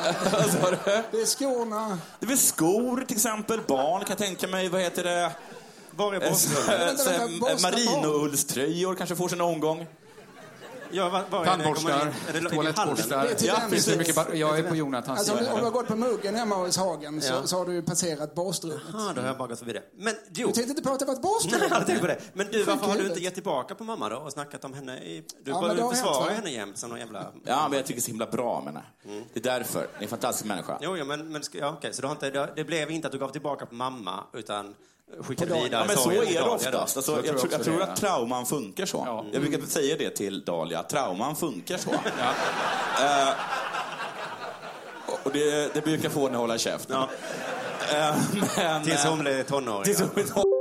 Det är skorna.
Det är väl skor till exempel, barn kan jag tänka mig. Vad heter det?
Var är
Eh,
borstrummet?
Eh, Marinoullströjor kanske får sin omgång.
Ja, var, var är det? Kommer
Tandborstar,
ni-
toalettborstar.
Det är
Ja.
Mycket jag är på Jonathans
Alltså om om du har gått på muggen hemma hos Hagen så,
Ja.
så har du ju passerat borstrummet.
Ah, då har jag bara gått förbi det. Men jo.
Du tänkte inte på att det var ett borstrum?
Nej, jag hade tänkt på det. Men du, varför har du inte gett tillbaka på mamma då och snackat om henne? I... Du
Ja,
bara försvarar henne jämt som någon jävla...
Ja, men jag tycker det är så himla bra med henne. Det är därför. Det är en fantastisk människa.
Jo, ja, men, men ja, okej, så du har inte, det, det blev inte att du gav tillbaka på mamma, utan skickade
Dalia.
vidare
Ja, men så är det
Dalia
oftast.
då.
Alltså,
Jag
jag,
tror
jag tror att trauman funkar så. Jag brukar säga det till Dahlia. Trauman funkar så. <laughs> Eh, och det, det brukar få henne att hålla käften.
Ja.
Eh, men,
Tills hon blev tonåring.
tills hon blir tonåring.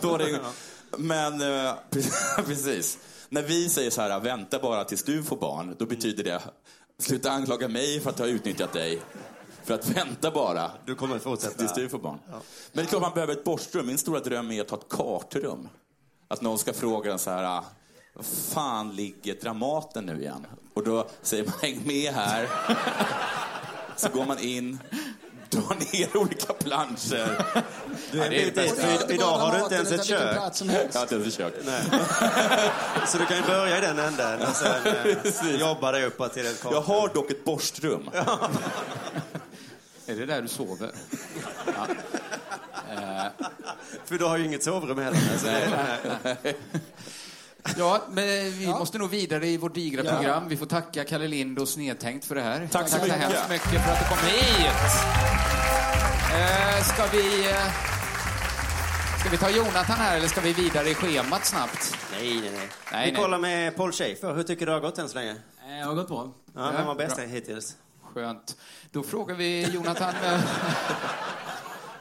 Då är det, men eh, <laughs> precis. När vi säger så här, vänta bara tills du får barn, då betyder det, sluta anklaga mig för att jag har utnyttjat dig. För att vänta bara.
Du kommer fortsätta.
Tills du får barn. Men det är klart man behöver ett borstrum. Min stora dröm är att ha ett kartrum. Att någon ska fråga en så här, fan ligger Dramaten nu igen? Och då säger man, häng med här. <laughs> Så går man in, drar ner olika planscher. <laughs>
Du är bit dit, för idag har du inte ens ett kök.
Jag har inte ens ett kök.
Nej. Så du kan ju börja i den änden och sen eh, <laughs> jobba dig uppåt till ett
Jag har dock ett borstrum. <laughs>
Är det där du sover? Ja.
För du har ju inget sovrum heller.
Ja, men vi måste nog vidare i vårt digra
Ja.
program. Vi får tacka Kalle Lind och Snedtänkt för det här.
Tack så mycket.
hemskt mycket för att du kom hit. Eh, ska vi... Eh, ska vi ta Jonathan här eller ska vi vidare i schemat snabbt?
nej, nej, nej.
Nej,
Vi
nej.
kollar med Paul Schaefer. Hur tycker du det har gått än så länge?
Det har gått bra.
Ja, vem var bäst hittills?
Skönt. Då frågar vi Jonathan... <laughs>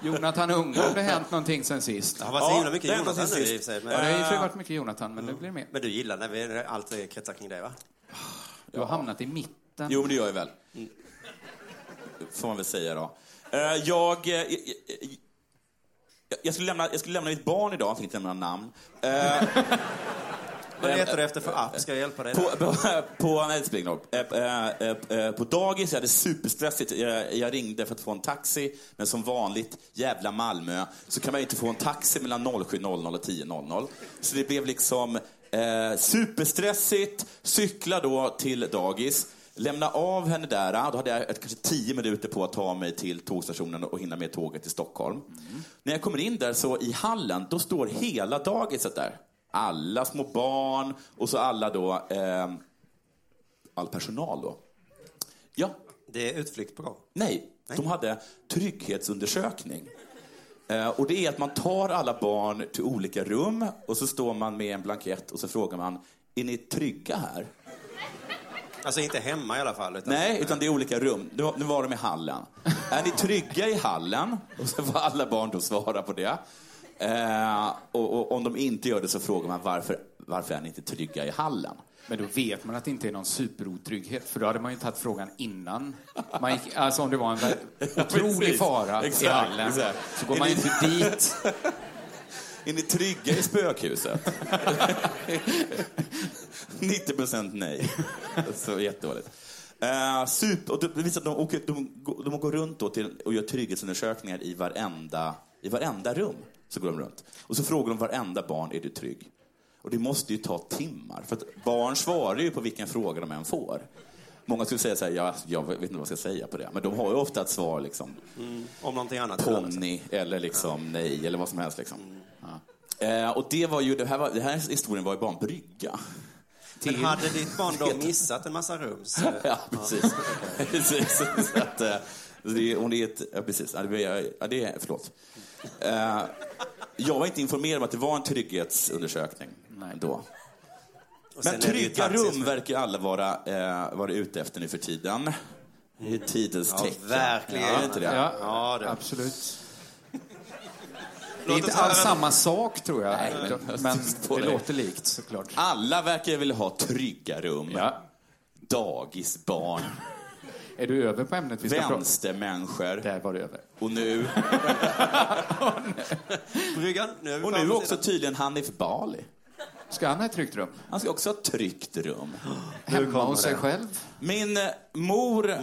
eh, Jonathan Unge om det har hänt någonting sen sist.
Det har varit så
Ja,
himla mycket
det har
Jonathan nu
sen
i och för sig.
Ja, det har i och för sig
Men,
varit mycket Jonathan, men det blir mer.
men du gillar när vi, allt kretsar kring dig, va?
Du har hamnat i mitten.
Jo, men det gör jag väl. Får man väl säga då. Eh, Jag, eh, jag, jag, skulle lämna, jag skulle lämna mitt barn idag, jag fick inte lämna namn.
Vad letar du efter för app? Ska jag hjälpa dig?
På, på, på, nej, roll. Eh, eh, eh, på dagis, jag hade superstressigt. Jag, ringde för att få en taxi, men som vanligt, jävla Malmö, så kan man inte få en taxi mellan 07.00 och 10.00. Så det blev liksom eh, superstressigt, cykla då till dagis, lämna av henne där. Då hade jag ett, kanske tio minuter på att ta mig till tågstationen och hinna med tåget till Stockholm. När jag kommer in där så i hallen, då står hela dagiset där. Alla små barn och så alla då, eh, all personal då. Ja.
Det är utflykt på gång.
Nej, de hade trygghetsundersökning. Eh, och det är att man tar alla barn till olika rum och så står man med en blankett och så frågar man, är ni trygga här?
Alltså inte hemma i alla fall. Utan...
Nej, utan det är olika rum. Nu var- Nu var de i hallen. Är ni trygga i hallen? Och så får alla barn då svara på det. Eh, och, och om de inte gör det så frågar man varför, varför är ni inte trygga i hallen?
Men då vet man att det inte är någon superotrygghet, för då hade man ju tagit frågan innan. Man gick, alltså om det var en <laughs> otrolig fara i
Exakt,
hallen,
exakt.
så går
Är
man
ni-
inte dit. <laughs>
Är ni trygga i spökhuset? <laughs> 90 procent nej. Så jättedåligt. Uh, super, och det visar att de, åker, de, de går runt då till, och gör trygghetsundersökningar i varenda, i varenda rum. Så går de runt. Och så frågar de varenda barn, är du trygg? Och det måste ju ta timmar, för barn svarar ju på vilken fråga de än får. Många skulle säga så här, ja, jag vet inte vad jag ska säga på det. Men de har ju ofta ett svar liksom,
Mm. Om någonting annat.
ponny eller liksom nej eller vad som helst. Liksom. Ja. Eh, och det var ju, det här, var, det här historien var ju bara en brygga.
Men hade ditt barn då <laughs> missat en massa rum? så- <laughs>
ja, precis. <laughs> precis. Så att, eh, det, det är ett, ja, precis. Ja, det, är- ja, det är, förlåt. Eh, jag var inte informerad om att det var en trygghetsundersökning då.
Och sen
Men
är det
trygga rum verkar alla vara, eh, vara ute efter nu för tiden. I tidens
Ja,
tecken.
verkligen.
Ja, är det inte det?
Ja,
Ja, det.
absolut. Det är inte alls samma sak, tror jag.
Nej, men-
men <laughs> det
det.
låter likt, såklart.
Alla verkar vilja ha trygga rum.
Ja.
Dagisbarn.
Är du över på ämnet vi ska prata
Vänstermänniskor.
Där var det över. <laughs>
Och nu,
Bryggan, nu är vi
och nu också
sidan.
tydligen Hanif Bali.
Ska han ha ett tryggt rum?
Han ska också ha ett tryggt rum. <gasps>
Hemma hos sig själv?
Min eh, mor... Eh,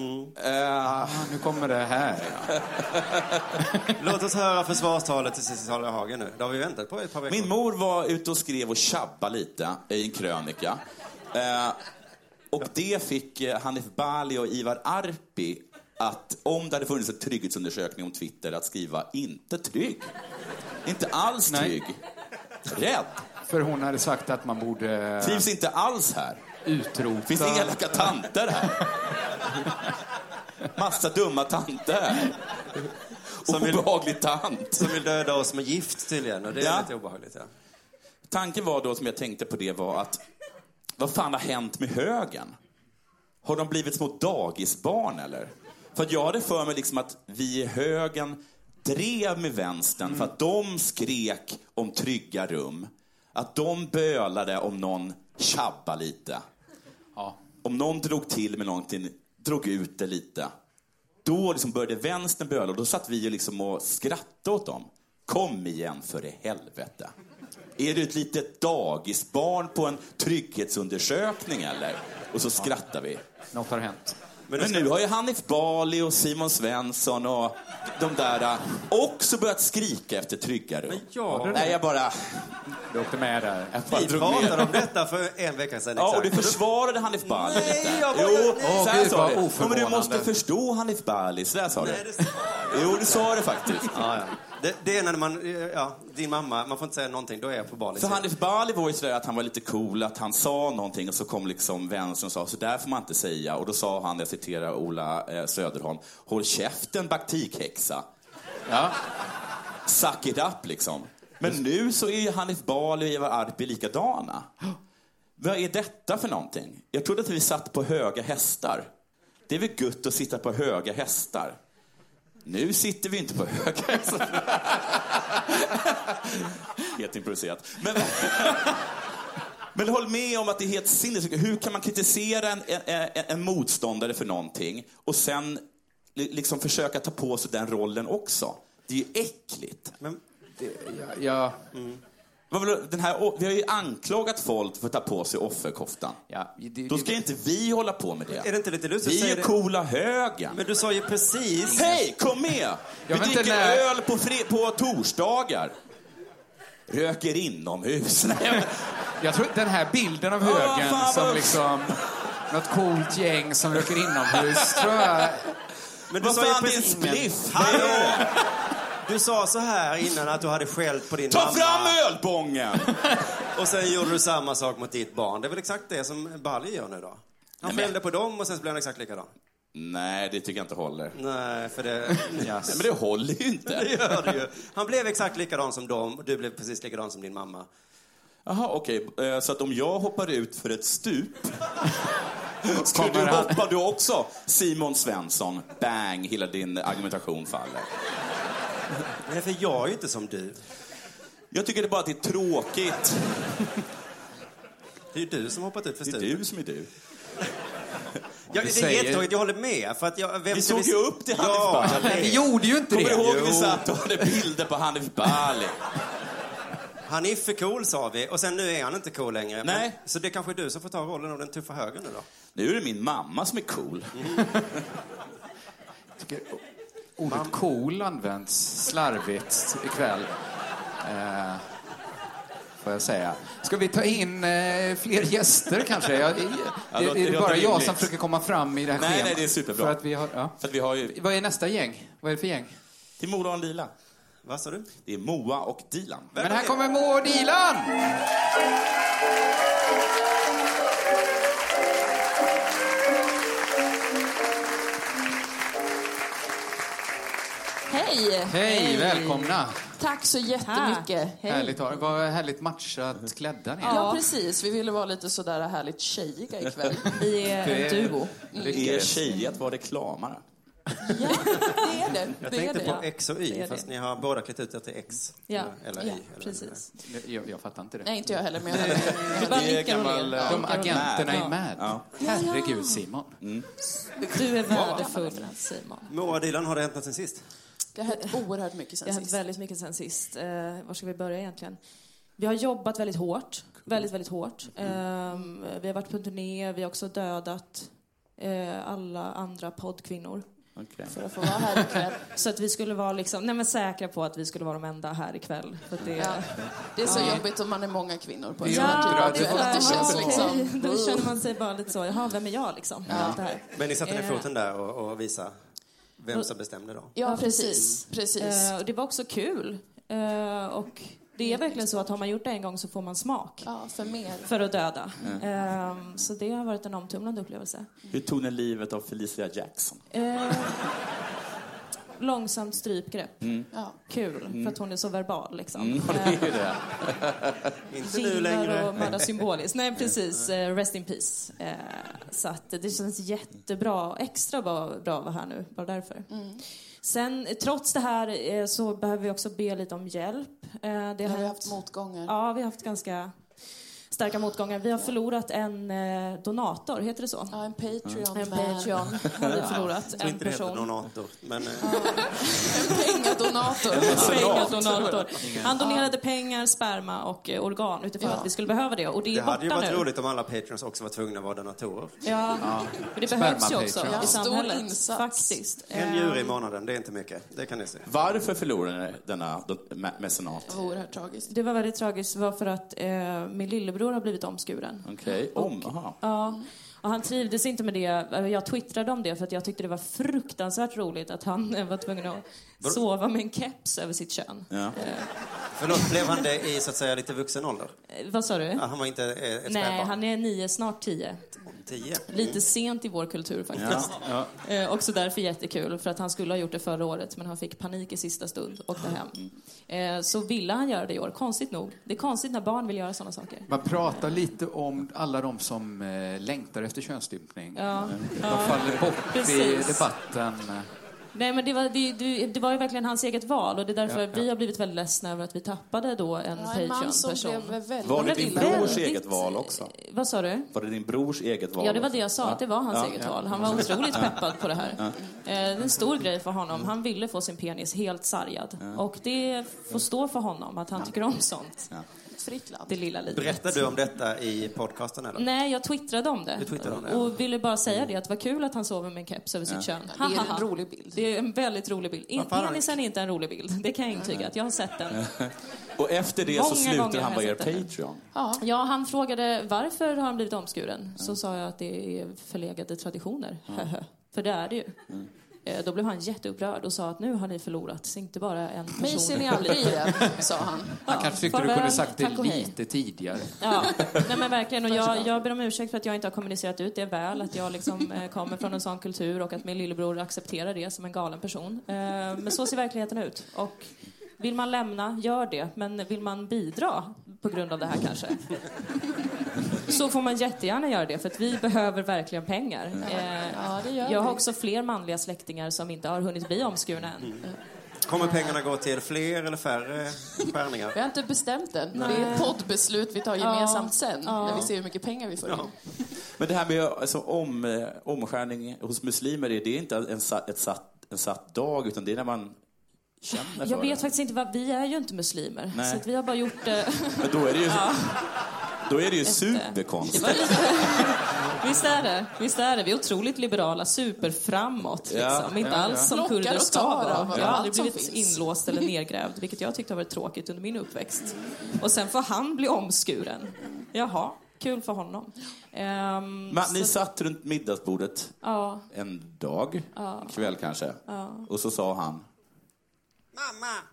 Ah, nu kommer det här. Ja. <laughs>
Låt oss höra försvarstalet till Cecilia Hagen nu. Det har vi väntat på i ett par veckor.
min mor var ute och skrev och tjabba lite i en krönika. Eh, och det fick eh, Hanif Bali och Ivar Arpi att om det hade funnits en trygghetsundersökning om Twitter att skriva inte trygg. Inte alls
Nej.
trygg. Rädd.
För hon hade sagt att man borde
Trivs inte alls här.
utrota...
Finns det elaka tanter här? Massa dumma tanter här.
Som vill-
Obehaglig tant.
Som vill döda oss med gift tydligen. Och det är
Ja.
lite obehagligt. Ja.
Tanken var då, som jag tänkte på det, var att vad fan har hänt med högen? Har de blivit små dagisbarn eller? För jag hade för mig liksom att vi i högen drev med vänstern för att de skrek om trygga rum. Att de bölade om någon tjabba lite.
Ja.
Om någon drog till med någonting, drog ut det lite. Då liksom började vänstern böla och då satt vi liksom och skrattade åt dem. Kom igen för i helvete. Är du ett litet dagisbarn på en trygghetsundersökning eller? Och så skrattar vi.
Något har hänt.
Men, nu har ju Hanif Bali och Simon Svensson och de där äh, också börjat skrika efter trygga rum.
ja.
Nej, jag bara...
Du åkte med där.
Jag bara
Vi pratade om detta för en vecka sedan.
Ja, och du försvarade Hanif Bali
Nej,
lite.
jag var-
Jo,
Åh,
så här
Gud,
sa du. Men du måste förstå Hanif Bali. Så där sa du. Jo, du sa det faktiskt.
Ja, ja. Det, det är när man, ja, din mamma, man får inte säga någonting, då är jag på Bali.
För Hanif Bali var ju sådär att han var lite cool, att han sa någonting och så kom liksom vänstern och sa så där får man inte säga. Och då sa han, jag citerar Ola eh, Söderholm, håll käften baktikhäxa.
Ja.
Suck it up liksom. Men nu så är Hanif Bali och Eva Arpi likadana. Vad är detta för någonting? Jag trodde att vi satt på höga hästar. Det är väl gött att sitta på höga hästar? Nu sitter vi inte på höger. <laughs> Helt improviserat. Men, <laughs> men håll med om att det är helt sinnessjukt. Hur kan man kritisera en, en, en motståndare för någonting och sen liksom försöka ta på sig den rollen också? Det är ju äckligt.
Men,
Ja,
ja. Mm. Den här, vi har ju anklagat folk för att ta på sig offerkoftan.
ja, det,
Då ska inte vi hålla på med det.
är det inte lite lustigt
Vi är
det?
coola högen.
Men du sa ju precis...
Hej, kom med! Vi dricker
när-
öl på, fre- på torsdagar. Röker inomhus. <laughs> Nej, men-
Jag tror den här bilden av högen
fan,
som liksom något coolt gäng som röker inomhus, tror jag...
Men
Vad
sa ju
fan, det är en
precis-
spliff.
Hallå! Du sa så här innan att du hade skällt på din
Ta
mamma.
fram ölbången! <laughs>
Och sen gjorde du samma sak mot ditt barn. Det är väl exakt det som Bali gör nu då? Han
Nej, men-
skällde på dem och sen blev han exakt likadan.
Nej, det tycker jag inte håller.
Nej, för det... <laughs>
Yes. Men det håller ju inte. <laughs>
Det gör det ju. Han blev exakt likadan som dem och du blev precis likadan som din mamma.
Jaha, okej. Eh, Så att om jag hoppar ut för ett stup Skulle du hoppa du också? Simon Svensson. Bang, hela din argumentation faller.
Nej, för jag är ju inte som du.
Jag tycker det bara att det är tråkigt.
Det är ju du som har hoppat ut för
Det är du som är du.
Ja, det
säger-
är jättetråkigt, jag håller med. För att jag, vem
Vi
ska
såg ju upp till Hanif
Ja,
Bali.
Vi gjorde ju inte
Kommer
det.
du ihåg vi satt och hade bilder på Hanif Bali?
Hanif är cool, sa vi. Och sen nu är han inte cool längre.
Nej.
Men, så det är kanske är du som får ta rollen av den tuffa högern nu då?
Nu är det min mamma som är cool. <laughs>
tycker ordet cool används slarvigt ikväll. Eh, får jag säga. Ska vi ta in eh, fler gäster kanske? Jag, det,
Ja,
det, är
det
bara jag som försöker komma fram i det här
Nej,
schemat?
nej, det är superbra.
För att vi har, ja.
För att vi har ju...
Vad är nästa gäng? Vad är det för gäng?
Till Moa och Lila.
Vad sa du?
Det är Moa och Dilan.
Men här kommer Moa och Dilan!
Hej!
Hej, välkomna!
Tack så jättemycket. Hej.
Härligt, vad härligt matchat klädda ni är.
Ja, precis. Vi ville vara lite sådär härligt tjejiga ikväll. <laughs> Vi är en duo.
Er tjej att vara reklamare.
Det är det.
Jag
det är
tänkte
det,
på
ja.
X och Y, fast
det.
ni har båda klätt ut er till X.
Ja,
Eller,
ja
Y. Eller
precis.
Jag, jag fattar inte det.
Nej, inte jag heller. Men jag
Det- <laughs>
bara
det gammal,
ler.
eh,
De agenterna
Ja.
är med.
Ja.
Herregud, Simon.
Du är värdefull, Simon.
Moa och Dilan, har det hänt något sen sist?
Det har hänt oerhört mycket sen
Det har hänt
sist.
väldigt mycket sen sist. Eh, var ska vi börja egentligen? Vi har jobbat väldigt hårt. Väldigt, väldigt hårt. Ehm, vi har varit på en turné. Vi har också dödat eh, alla andra poddkvinnor.
Okej.
För att få vara här ikväll. Så att vi skulle vara liksom, nej men säkra på att vi skulle vara de enda här ikväll. För det,
Ja. Det är så
Ja.
jobbigt om man är många kvinnor på en
Ja,
sån här
det
typ. Det
här,
känns
okej.
liksom...
Då känner man sig bara lite så, jaha, vem är jag liksom? det här.
Men ni satte ner
Eh,
foten där och, och visade vem som bestämde då?
Ja, precis. precis.
Eh, och det var också kul. Eh, och det är verkligen så att har man gjort det en gång så får man smak.
Ja, för mer.
För att döda. Eh, så det har varit en omtumlande upplevelse.
Hur tog ni livet av Felicia Jackson?
Eh, långsamt strypgrepp.
Ja.
Kul, för att hon är så verbal liksom.
Mm, <laughs> det är ju det. <laughs>
Inte nu längre.
och mördar symboliskt. Nej, precis. Eh, rest in peace. Eh, så att det känns jättebra. Extra bra, bra att vara här nu, bara därför.
Mm.
Sen, trots det här, eh, så behöver vi också be lite om hjälp. Eh, det
har vi haft motgångar.
Ja, vi har haft ganska starka motgångar. Vi har förlorat en eh, donator, heter det så?
Ja, en Patreon.
En. Patreon <laughs> har vi förlorat.
Jag tror
En
inte det heter
person.
donator. Men, eh,
Pengadonator.
Pengadonator. Han donerade pengar, sperma och eh, organ utifrån
Ja.
att vi skulle behöva det. Och det är
det hade ju
borta
varit
nu.
roligt om alla patrons också var tvungna att vara donatorer.
Ja, men det behövs ju också
Sperma-Patreon.
i samhället. Faktiskt.
En
Eh,
djur i månaden, det är inte mycket. Det kan ni se.
Varför förlorade ni denna mecenat?
Oerhört tragiskt.
Det var väldigt tragiskt. Det var för att eh, min lillebror har blivit omskuren.
Okej, om, aha.
Ja. Och han trivdes inte med det. Jag twittrade om det för att jag tyckte det var fruktansvärt roligt att han <laughs> var tvungen att sova med en keps över sitt kön.
Ja.
Eh,
Förlåt, blev han det i så att säga lite vuxen ålder?
eh, vad sa du?
Ja, han var inte eh, ett
Nej,
spädbarn?
han är nio, snart tio.
Tio?
Lite sent i vår kultur faktiskt.
Ja.
Eh, också därför jättekul, för att han skulle ha gjort det förra året men han fick panik i sista stund och åkte hem. Eh, så ville han göra det i år, konstigt nog. Det är konstigt när barn vill göra sådana saker.
Man pratar lite om alla de som eh, längtar efter könsstympning.
Ja.
De
Ja.
faller bort i
Precis.
debatten.
Nej, men det var, det, det, det var ju verkligen hans eget val och det är därför
Ja, ja.
vi har blivit väldigt ledsna över att vi tappade då en
Ja, en man som
Patreon-person.
blev väldigt...
Var det din
Väldigt-
brors eget val också?
Vad sa du?
Var det din brors eget val?
Ja, det var det jag sa, att det var hans
Ja.
eget val. Han var otroligt peppad på det här. Eh, Det är en stor grej för honom. Han ville få sin penis helt sargad. Och det får stå för honom, att han tycker om sånt.
Ett fritt land.
Det lilla livet.
Berättar du om detta i podcasten eller?
Nej, jag twittrade om det.
Du twittrade om det, ja.
Och ville bara säga det, att det var kul att han sover med en keps över sitt kön.
Det är en rolig bild.
Det är en väldigt rolig bild. In- Penisen är inte en rolig bild, det kan jag intyga. Att jag har sett den. <laughs>
Och efter det så
Många
slutade
gånger
han vara er. Patreon.
Ja.
Ja, han frågade varför har han blivit omskuren. Så sa jag att det är förlegade traditioner. <laughs> För det är det ju. Eh, Då blev han jätteupprörd och sa att nu har ni förlorat inte bara en person.
Mig ser ni aldrig igen, <laughs> sa han.
Han kanske tyckte du
farväl,
kunde sagt det lite tidigare.
Ja, nej men verkligen. Och jag, jag ber om ursäkt för att jag inte har kommunicerat ut det väl. Att jag liksom eh, kommer från en sån kultur och att min lillebror accepterar det som en galen person. Eh, men så ser verkligheten ut. Och vill man lämna, gör det. Men vill man bidra på grund av det här kanske? Så får man jättegärna göra det, för att vi behöver verkligen pengar. Eh,
Ja, det gör
jag har också fler manliga släktingar som inte har hunnit bli omskurna än.
Kommer pengarna gå till fler eller färre skärningar?
Vi har inte bestämt än.
Nej.
Det är ett poddbeslut vi tar gemensamt sen,
Ja.
när vi ser hur mycket pengar vi får in.
Men det här med alltså, om, eh, omskärning hos muslimer, är det inte en, sa- ett satt, en satt dag, utan det är när man känner för
Jag vet
det.
faktiskt inte vad, vi är ju inte muslimer.
Nej.
Så att vi har bara gjort det. <laughs>
Men då är det ju,
Ja.
då är det ju superkonstigt.
Det lite... <laughs> Visst är det. Visst är det. Vi är otroligt liberala, superframåt.
Ja,
Liksom. Inte
ja,
alls
ja.
som
Plockar
kurder ska vara. Jag har aldrig blivit inlåst eller nedgrävd, vilket jag tyckte har varit tråkigt under min uppväxt. Och sen får han bli omskuren. Jaha, kul för honom. Ehm,
Men, ni
så-
satt runt middagsbordet
Ja.
en dag,
Ja.
kväll kanske,
Ja.
och så sa han, Mamá,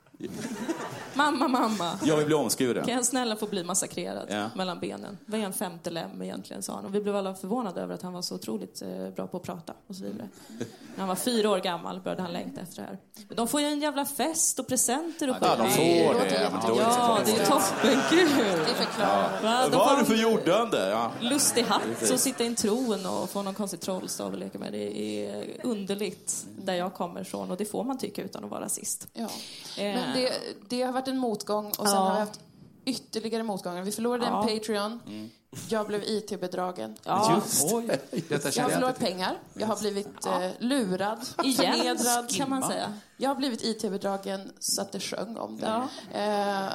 Mamma, mamma.
jag vill bli omskuren.
Kan jag snälla få bli massakrerad
Ja.
mellan benen? Vad är en femte lem egentligen, sa han. Och vi blev alla förvånade över att han var så otroligt eh, bra på att prata och så vidare. När han var fyra år gammal började han längta efter det här. Men de får ju en jävla fest och presenter och
Ja, de får det, det
Ja, det är ju.
Det förklarar.
De
Vad är det för
en
jordande? Ja.
Lustig hatt och sitta i en tron och få någon konstig trollstav att leka med. Det är underligt där jag kommer ifrån och det får man tycka utan att vara rasist.
Ja.
Eh,
Men det, det har varit en motgång och sen
Ja.
har vi haft ytterligare motgångar. Vi förlorade
Ja.
en Patreon. Jag blev IT-bedragen.
Ja.
Just Oj, detta
Jag har förlorat pengar. Jag har blivit eh, lurad, <laughs>
Igen,
förnedrad.
kan man säga.
Jag har blivit IT-bedragen så att det sjöng om det.
Ja.
Eh,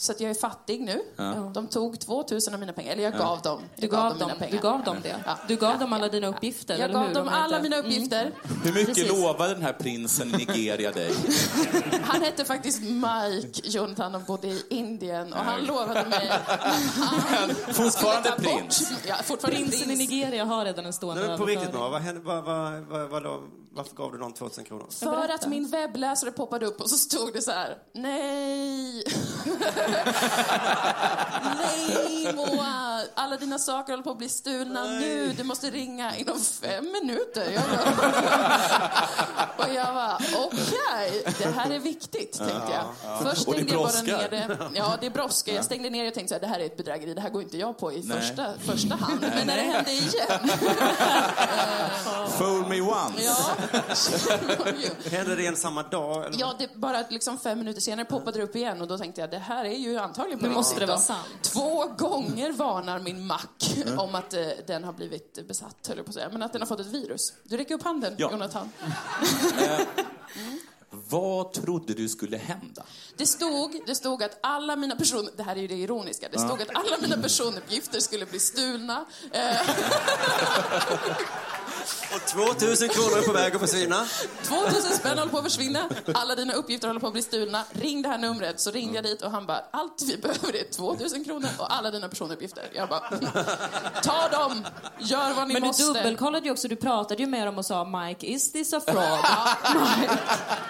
så att jag är fattig nu.
Ja.
De tog 2000 av mina pengar. Eller jag
Ja.
gav dem.
Du gav,
mina
dem,
pengar.
du gav dem det?
Ja.
Du gav dem alla dina uppgifter,
Jag gav
hur?
dem alla mina
Mm.
uppgifter.
Hur mycket
Precis.
lovade den här prinsen i Nigeria dig? <laughs>
Han hette faktiskt Mike Jonathan och bodde i Indien. Och han lovade mig... <laughs> Han
Fortfarande
bort-
prins.
Ja, fortfarande
Prinsen i
prins.
Nigeria har redan en stående
men på riktigt
överföring.
Vad, vad, vad, vad, vad, varför gav du någon 2000 kronor?
För att min webbläsare poppade upp och så stod det så här. Nej. <laughs> Nej, Moa. Alla dina saker håller på att bli stulna nu. Du måste ringa inom fem minuter. Jag bara... <laughs> och jag var okej, det här är viktigt, tänkte jag.
ja.
Först
Och det
stängde jag bara ner det. Ja, det brådskar. Jag stängde ner det och tänkte så här, det här är ett bedrägeri. Det här går inte jag på i
Nej.
första, första hand. Men när det hände igen.
Fool me once.
ja, <laughs>
Hände det en samma dag? Eller?
Ja, det, bara liksom fem minuter senare poppade det upp igen och då tänkte jag det här är ju antagligen på
Nu måste det vara sant.
Två gånger varnar min Mac om att eh, den har blivit besatt, höll jag på att säga. Men att den har fått ett virus. Du räcker upp handen,
Ja.
Jonathan. <laughs>
Vad trodde du skulle hända?
Det stod, det stod att alla mina personer... Det här är ju det ironiska. Det stod att alla mina personuppgifter skulle bli stulna. <laughs>
Och 2000 kronor är på väg att försvinna.
2000 spänn håller på att försvinna. Alla dina uppgifter håller på att bli stulna. Ring det här numret. Så ringde jag dit och han bara, allt vi behöver är 2000 kronor och alla dina personuppgifter. Jag bara, ta dem! Gör vad ni
Men
måste.
du dubbelkollade ju också, du pratade ju med dem och sa Mike, is this a fraud?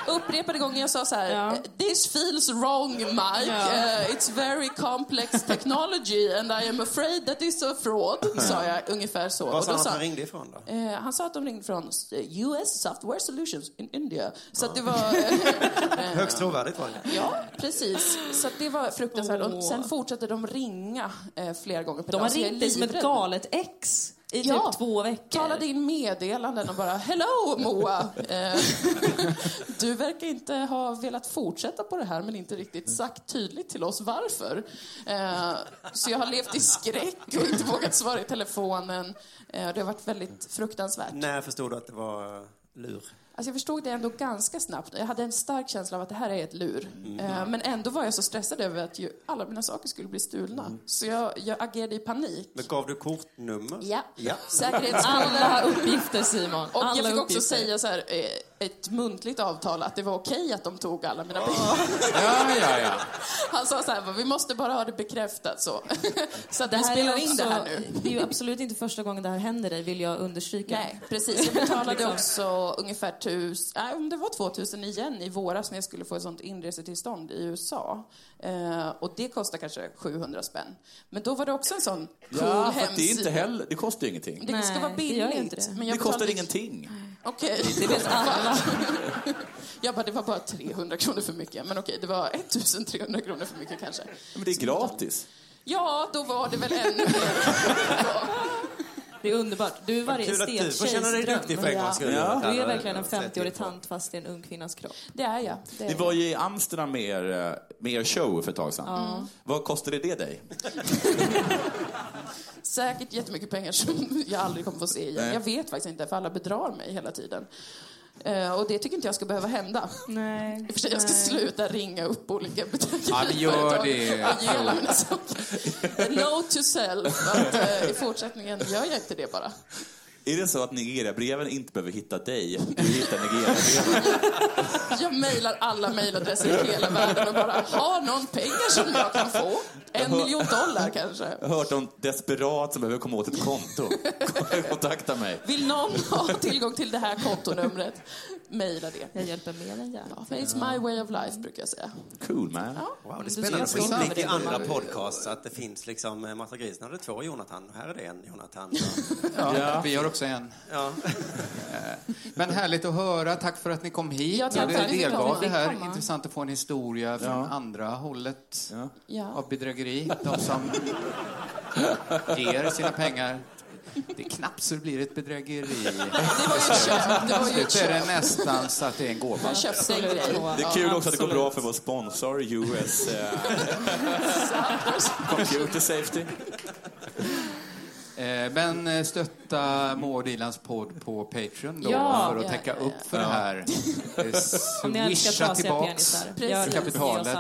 Upprepade gånger jag sa så här,
Ja.
this feels wrong Mike.
Ja.
Uh, it's very complex technology and I am afraid that it's a fraud. Sa jag ungefär så.
Vad
Och
sa han att han ringde ifrån då?
Eh, han sa att de ringde från eh, US Software Solutions in India. Så att det var... eh, <laughs>
Högst trovärdigt var det.
Ja, precis. Så att det var fruktansvärt. Och
Åh.
sen fortsatte de ringa eh, flera gånger per
De
dag.
har
jag är
ringt dig som ett galet ex i
Ja.
typ två veckor.
Talade in meddelanden och bara Hello Moa! <laughs> Eh, du verkar inte ha velat fortsätta på det här men inte riktigt sagt tydligt till oss varför. Eh, så jag har levt i skräck och inte vågat svara i telefonen. Eh, det har varit väldigt fruktansvärt.
När förstod du att det var lur?
Alltså jag förstod det ändå ganska snabbt. Jag hade en stark känsla av att det här är ett lur. Eh, Men ändå var jag så stressad över att ju alla mina saker skulle bli stulna. Så jag, jag agerade i panik.
Men gav du kortnummer?
Ja.
ja.
Säkerhetskoden.
Alla uppgifter, Simon.
Och
Alla
jag fick också
uppgifter.
säga så här, eh, ett muntligt avtal att det var okej att de tog alla mina pengar.
Ja, ja, ja.
Han sa så här, vi måste bara ha det bekräftat så. <laughs> så att
Det
vi spelar
är
in det här nu. <laughs>
Det är ju absolut inte första gången det här händer dig, vill jag understryka.
Nej, precis. Jag betalade <laughs>
Liksom.
också ungefär tusen, nej, om det var 2000 igen i våras när jag skulle få ett sånt inresetillstånd i USA. Eh, och det kostar kanske 700 spänn. Men då var det också en sån cool
Ja, att det är
hemsida.
inte heller, det kostar ju ingenting.
Det ska
Nej,
vara
det
billigt.
inte det.
Men jag
det kostar
betalade-
ingenting.
Okej.
Det alla. <laughs>
Jag bara, det var bara 300 kronor för mycket. Men okej, det var 1300 kronor för mycket kanske.
Men det är gratis.
Ja, då var det väl ännu mer. <laughs>
Det är underbart. Du är varje stentjejs
dig
dröm.
duktig för en gångs skull,
Ja.
Du är verkligen en
Säg till
50-årig
på.
tant fast i en ung kvinnas kropp.
Det är jag. Det är
Ni var ju i Amsterdam med er, eh, med er show för ett tag sedan.
Ja.
Vad kostade det dig? <laughs>
Säkert jättemycket pengar som jag aldrig kommer få se igen.
Nej.
Jag vet faktiskt inte, för alla bedrar mig hela tiden. Eh, och det tycker inte jag ska behöva hända.
Nej. <laughs>
I och för sig, jag ska sluta ringa upp olika
Ja, men <laughs> gör det. <laughs>
och mina saker. Note to self, att eh, i fortsättningen gör jag inte det bara.
Är det så att Nigeria-breven inte behöver hitta dig, du hittar <laughs> Nigeria-breven?
Jag mejlar alla mejladresser i hela världen och bara, har någon pengar som jag kan få? En miljon dollar kanske?
Jag har hört om desperat som behöver komma åt ett konto. Kontakta mig.
Vill någon ha tillgång till det här kontonumret? Mejla det.
Jag hjälper mer än gärna.
Ja, men it's my way of life, brukar jag säga.
Cool man.
Wow, det är spännande att få inblick i andra podcasts. Att det finns liksom, eh, Marta Grisen hade två Jonathan. Här är det en Jonathan.
Ja, Vi har också en.
Ja.
Men härligt att höra. Tack för att ni kom hit.
Ja, tack ni
delgav det här. Intressant att få en historia från andra hållet
Ja.
av bedrägeri. De som <laughs> ger sina pengar. Det är knappt så det blir ett bedrägeri.
Det var ju ett köp. Det var ju ett
Slut är det nästan så att det är en gåva.
Jag köpte en grej.
Det är kul också att det går bra för vår sponsor, US eh, <laughs> Computer Safety.
Eh, Men eh, stötta Maud Ilans podd på Patreon då
Ja.
för att
Ja,
täcka
ja,
upp för
ja. <laughs>
det här. Swisha tillbaks kapitalet.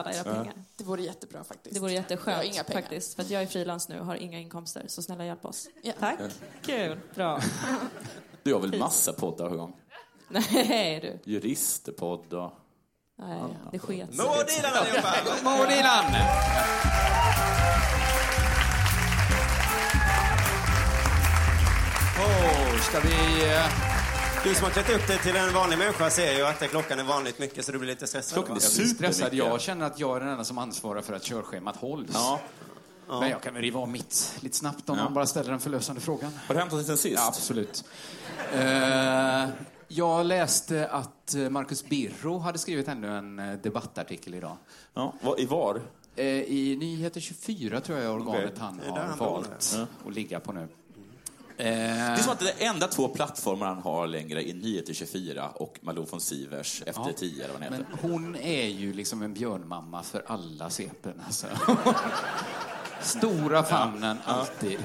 Det vore jättebra faktiskt.
Det vore
Jag har
jätteskönt
inga pengar.
faktiskt. För att jag är frilans nu och har inga inkomster. Så snälla hjälp oss.
Ja.
Tack. Kul. Bra.
Du har väl massa poddar på gång?
Nej du.
Juristpodd och...
Nej, det sket sig.
Maud Ilan allihopa! <laughs>
Maud Ilan! Åh, ska vi...
Du som har klätt upp dig till en vanlig människa ser ju att klockan är vanligt mycket så du blir lite stressad.
Klockan är
Jag blir stressad.
Supermycket.
Jag känner att jag är den enda som ansvarar för att körschemat hålls.
Ja.
Men jag kan väl riva av mitt lite snabbt om
Ja.
man bara ställer den förlösande frågan.
Har hänt något sen sist?
Ja, absolut. Eh, jag läste att eh, Marcus Birro hade skrivit ännu en eh, debattartikel idag.
Ja, I var?
Eh, I Nyheter 24 tror jag är organet
Okej.
han har
han
valt att ligga på nu.
Det är som att det är enda två plattformar han har längre är Nyheter 24 och Malou von Sivers Efter
Ja.
10 eller vad heter.
Men hon är ju liksom en björnmamma för alla sepen. Alltså. <laughs> Stora famnen, alltid.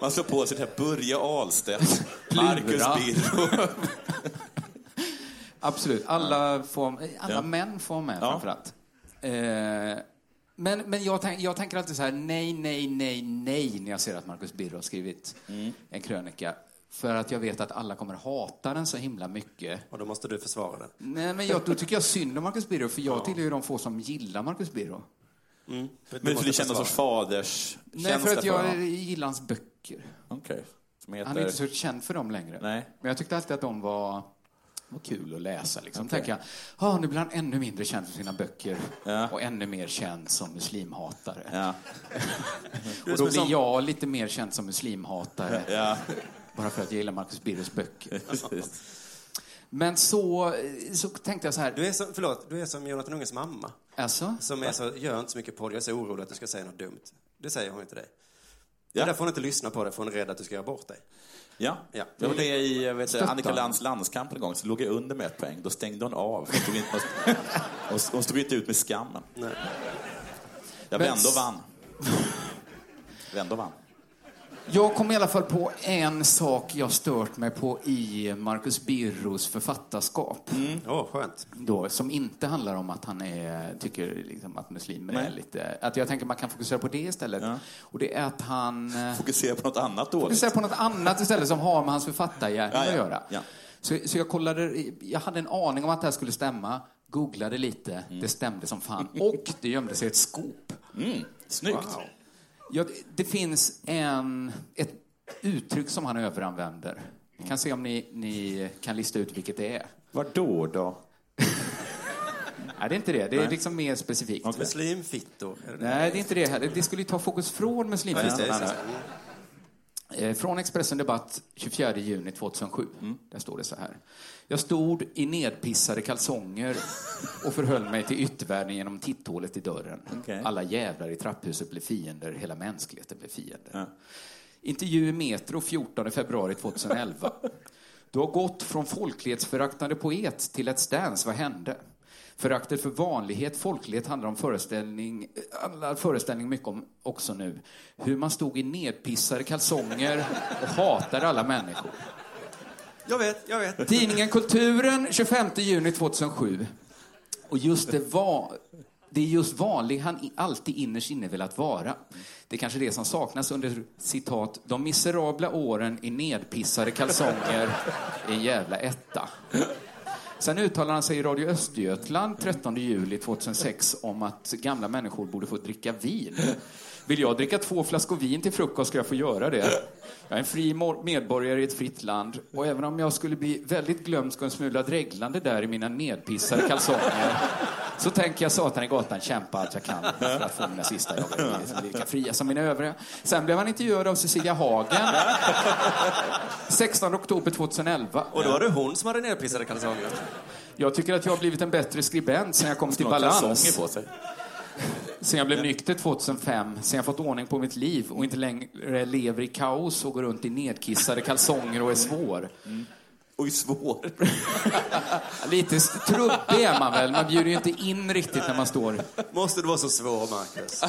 Man slår på sig det här Börje Ahlstedt, Marcus. Birro.
Absolut. Alla, får, alla
Ja.
män får med
Ja.
framförallt. Eh, men men jag, tänk, jag tänker alltid så här, nej, nej, nej, nej, när jag ser att Marcus Birro har skrivit
Mm.
en krönika. För att jag vet att alla kommer hata den så himla mycket.
Och då måste du försvara den.
Nej, men jag, då tycker jag synd om Marcus Birro, för jag tillhör ju de få som gillar Marcus Birro.
Mm.
Men för du känner någon sorts faders
Nej, för att jag gillar hans böcker.
Okej. Som heter...
Han är inte så känd för dem längre.
Nej.
Men jag tyckte alltid att de var, var kul att läsa. Liksom.
Okej.
Tänker jag, ah, nu blir han ännu mindre känd för sina böcker
Ja.
och ännu mer känd som muslimhatare.
Ja. <laughs>
och då blir jag lite mer känd som muslimhatare.
Ja.
Bara för att jag gillar Marcus Birros böcker. <laughs> Men så, så tänkte jag så här.
Du är som, förlåt, du är som Jonathan Unges mamma.
Alltså?
Som är så, gör inte så mycket podd, jag är så orolig att du ska säga något dumt. Det säger hon inte dig. Det
Ja.
är därför hon inte lyssnar på det, för hon är rädd att du ska göra bort dig.
Ja.
Ja.
Jag var med i vet. Annika Lands landskamp en gång, så låg jag under med ett poäng. Då stängde hon av. Hon stod inte, <laughs> hon, hon stod inte ut med skammen.
Nej.
Jag vände och vann. Vände och vann.
Jag kom i alla fall på en sak jag stört mig på i Marcus Birros författarskap.
Mm. Åh, skönt.
Då, som inte handlar om att han är, tycker liksom att muslimer är
Nej.
lite... Att jag tänker man kan fokusera på det istället. Och det är att han... eh,
Fokusera på något annat dåligt.
Fokusera på något annat istället som har med hans författargärning
Ja, ja.
att göra.
Ja.
Så, så jag kollade, jag hade en aning om att det här skulle stämma, googlade lite,
Mm.
det stämde som fan. <laughs> Och det gömde sig ett skop.
Mm. Snyggt.
Ja, det, det finns en, ett uttryck som han överanvänder. Vi kan se om ni, ni kan lista ut vilket det är.
Vad då då? <laughs>
Nej, det är inte det. Det är
Nej.
liksom mer specifikt.
Muslimfittor.
Nej, det är inte det heller. Det skulle ju ta fokus från muslimfittorna.
Ja, just det, just
Eh, Från Expressen Debatt 24 juni 2007. Där står det så här. Jag stod i nedpissade kalsonger och förhöll mig till yttervärlden genom titthålet i dörren.
Okej.
Alla jävlar i trapphuset blev fiender, hela mänskligheten blev fiender. Intervju i Metro 14 februari 2011. Du har gått från folklighetsföraktande poet till ett stans. Vad hände? Föraktet för vanlighet, folklighet handlar om föreställning, handlar föreställning mycket om också nu. Hur man stod i nedpissade kalsonger och hatade alla människor.
Jag vet, jag vet.
Tidningen Kulturen 25 juni 2007. Och just det var... Det är just vanlig han alltid innerst inne velat vara. Det är kanske det som saknas under citat, de miserabla åren i nedpissade kalsonger i jävla etta. Sen uttalar han sig i Radio Östergötland 13 juli 2006 om att gamla människor borde få dricka vin. Vill jag dricka två flaskor vin till frukost ska jag få göra det. Jag är en fri medborgare i ett fritt land och även om jag skulle bli väldigt glömsk och en smula dreglande där i mina nedpissade kalsonger så tänker jag satan i gatan kämpa allt jag kan för att få mina sista dagar i livet som lika fria som mina övriga. Sen blev han intervjuad av Cecilia Hagen 16 oktober 2011.
Och då var det hon som hade nedpissade kalsonger.
Jag tycker att jag har blivit en bättre skribent sen jag kom till balans. Sen jag blev nykter 2005, sen jag fått ordning på mitt liv och inte längre lever i kaos och går runt i nedkissade kalsonger och är svår.
Oj, svår. <laughs>
Lite trubbig är man väl, man bjuder ju inte in riktigt när man står.
Måste du vara så svår, Marcus?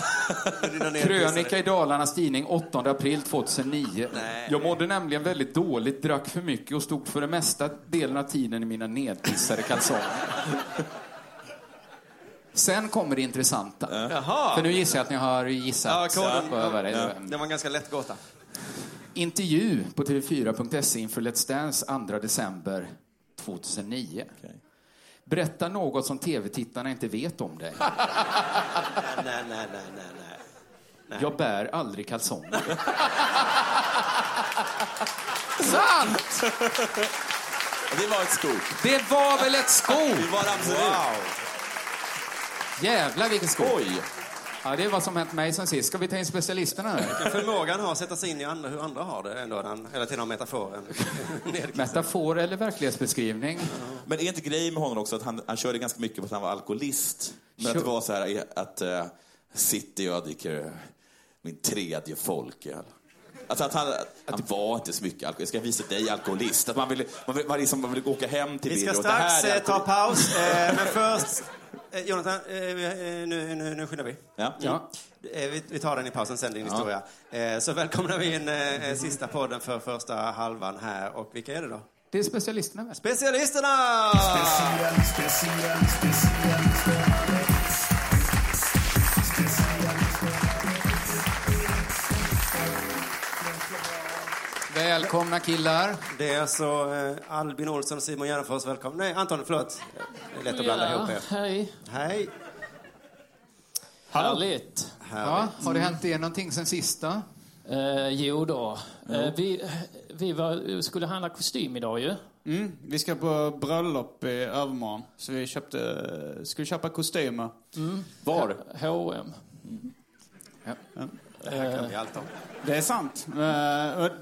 Krönika i Dalarnas Tidning 8 april 2009. Jag mådde nämligen väldigt dåligt, drack för mycket och stod för den mesta delen av tiden i mina nedpissade kalsonger. <laughs> Sen kommer det intressanta.
Jaha.
För nu gissar jag att ni har gissat.
Ja,
på vad det är.
Det var en ganska lätt gåta.
Intervju på TV4.se inför Let's Dance 2 december 2009. Berätta något som TV-tittarna inte vet om dig. <laughs>
nej, nej, nej, nej, nej.
Jag bär aldrig kalsonger. <laughs> Sant!
Det var ett skop.
Det var väl ett skop?
Det var absolut.
Jävlar vilket skop.
Oj.
Ja, det är vad som hänt mig sen sist. Ska vi ta in specialisterna nu?
Vilken förmåga han har att sätta sig in i andra, hur andra har det ändå. Han, hela tiden har metaforen. <laughs>
Metafor eller verklighetsbeskrivning?
Men är inte grejen med honom också att han, han körde ganska mycket på att han var alkoholist? Men att det var så här att uh, sitter jag dricker min tredje folköl. Alltså att han, han var inte så mycket alkohol. Jag ska visa dig alkoholist. Att man vill, man vill, man liksom, man vill åka hem till
Vi ska
Birro och det här
strax eh, ta paus, eh, men <laughs> först... Eh, Jonathan, eh, eh, nu, nu, nu skyndar vi.
Ja.
Ja.
Eh, vi, vi tar den i pausen sen, din
Ja.
historia. Eh, så välkomnar vi in eh, sista podden för första halvan här. Och vilka är det då?
Det är specialisterna väl?
Specialisterna!
Välkomna killar.
Det är alltså eh, Albin Olsson och Simon Gärdenfors. Välkomna. Nej, Anton, förlåt. Det är lätt att blanda ihop er.
Hej.
Hej.
Härligt.
Ja, har det hänt er någonting sen sista?
Eh, jo då. Eh, vi vi var, skulle handla kostym idag ju.
Mm, vi ska på bröllop i övermorgon. Så vi köpte, skulle köpa kostymer.
Mm.
Var?
H&M.
Ja.
Det här kan vi allt om.
Det är sant. Eh,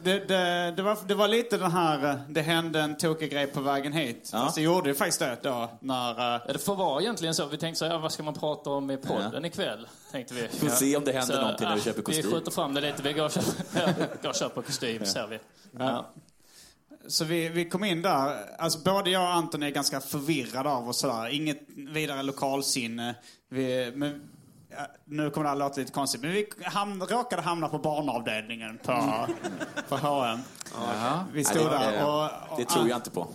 det, det, det, var, det var lite den här, eh, det hände en tokig grej på vägen hit. Fast det gjorde ju faktiskt det då när... eh,
Ja, Det får vara egentligen så. Vi tänkte så här, vad ska man prata om i podden ikväll? Tänkte vi.
Får se om det händer
Så,
någonting när vi köper kostym.
Vi skjuter fram det lite. Vi går och köper, <laughs> går och köper kostym, ser vi. Ja.
Så vi, vi kom in där. Alltså både jag och Anton är ganska förvirrade av sådär. Inget vidare lokalsinne. Vi, men ja, nu kommer det att låta lite konstigt, men vi ham råkade hamna på barnavdelningen på, på H&M. Vi stod
Nej, det-
där och... och
Det tror jag inte på.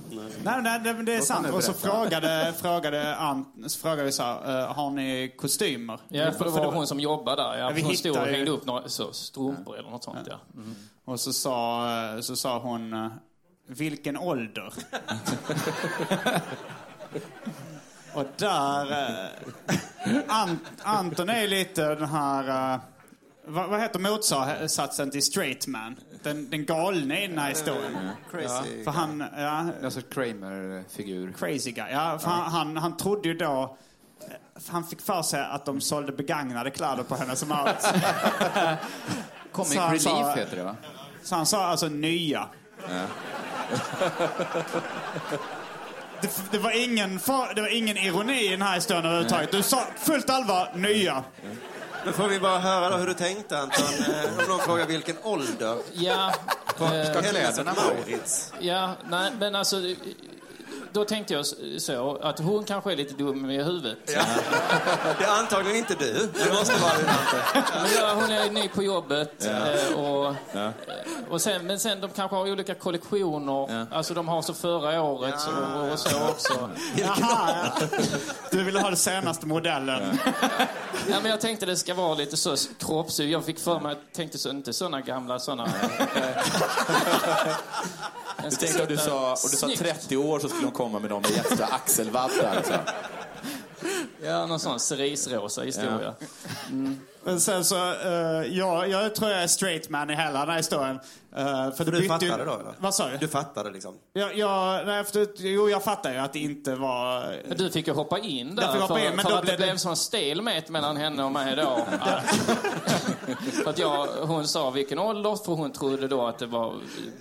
Nej, nej, det, men det är sant. Och så frågade, frågade, Ant, så frågade vi så här, eh, har ni kostymer?
Ja, för det var hon som jobbade där. Ja,
vi
hon stod och hängde upp några så, strumpor eller något sånt. Ja. Mm.
Och så sa, eh, så sa hon, eh, vilken ålder? <laughs> och där... eh, Ant, Anton är lite den här... eh, vad, vad heter motsatsen till straight man? Den, den galne i den här historien.
Crazy.
För han... Ja,
Alltså Kramer-figur.
Crazy guy. Ja, för han, han, han trodde ju då... för Han fick för sig att de sålde begagnade kläder på Hennes & Mauritz.
Comic Relief
sa-
heter det va?
Så han sa alltså nya. <laughs> Det, det, var ingen, fa- det var ingen ironi i den här historien överhuvudtaget. Du sa fullt allvar nya.
Men får vi bara höra då hur du tänkte Anton? Eh, Om någon frågar vilken ålder?
Ja,
Ska
eh,
kläderna Maurits?
Ja, nej, men alltså... Då tänkte jag så att hon kanske är lite dum i huvudet. <laughs>
Det är antagligen inte du. Det måste vara din Ante.
Men ja, hon är ny på jobbet.
Ja.
eh, Och,
Ja.
och sen, men sen de kanske har olika kollektioner. Alltså de har så förra året så, och så också.
Jaha, ja. Du ville ha den senaste modellen.
Ja, men jag tänkte det ska vara lite så kroppslig. Jag fick för mig, jag tänkte så, inte såna gamla såna. <laughs>
Du tänkte att du sa, och du sa 30 år så skulle de komma med dem med extra axelvaddar. Alltså.
Ja, någon sån cerisrosa historia. Mm.
Men sen så, eh, ja, jag tror jag är straight man i hela den här historien. Uh, för det
Du
bytte ju-
fattade då eller?
Vad sa du?
Du fattade liksom?
Jag, jag, nej, efter, jo, jag fattar ju att det inte var...
Men du fick ju hoppa in där
Jag fick hoppa
för,
in, men
för
då
att
blev
det blev sån stelmet mellan henne och mig då. <laughs> för att jag, hon sa vilken ålder, för hon trodde då att det var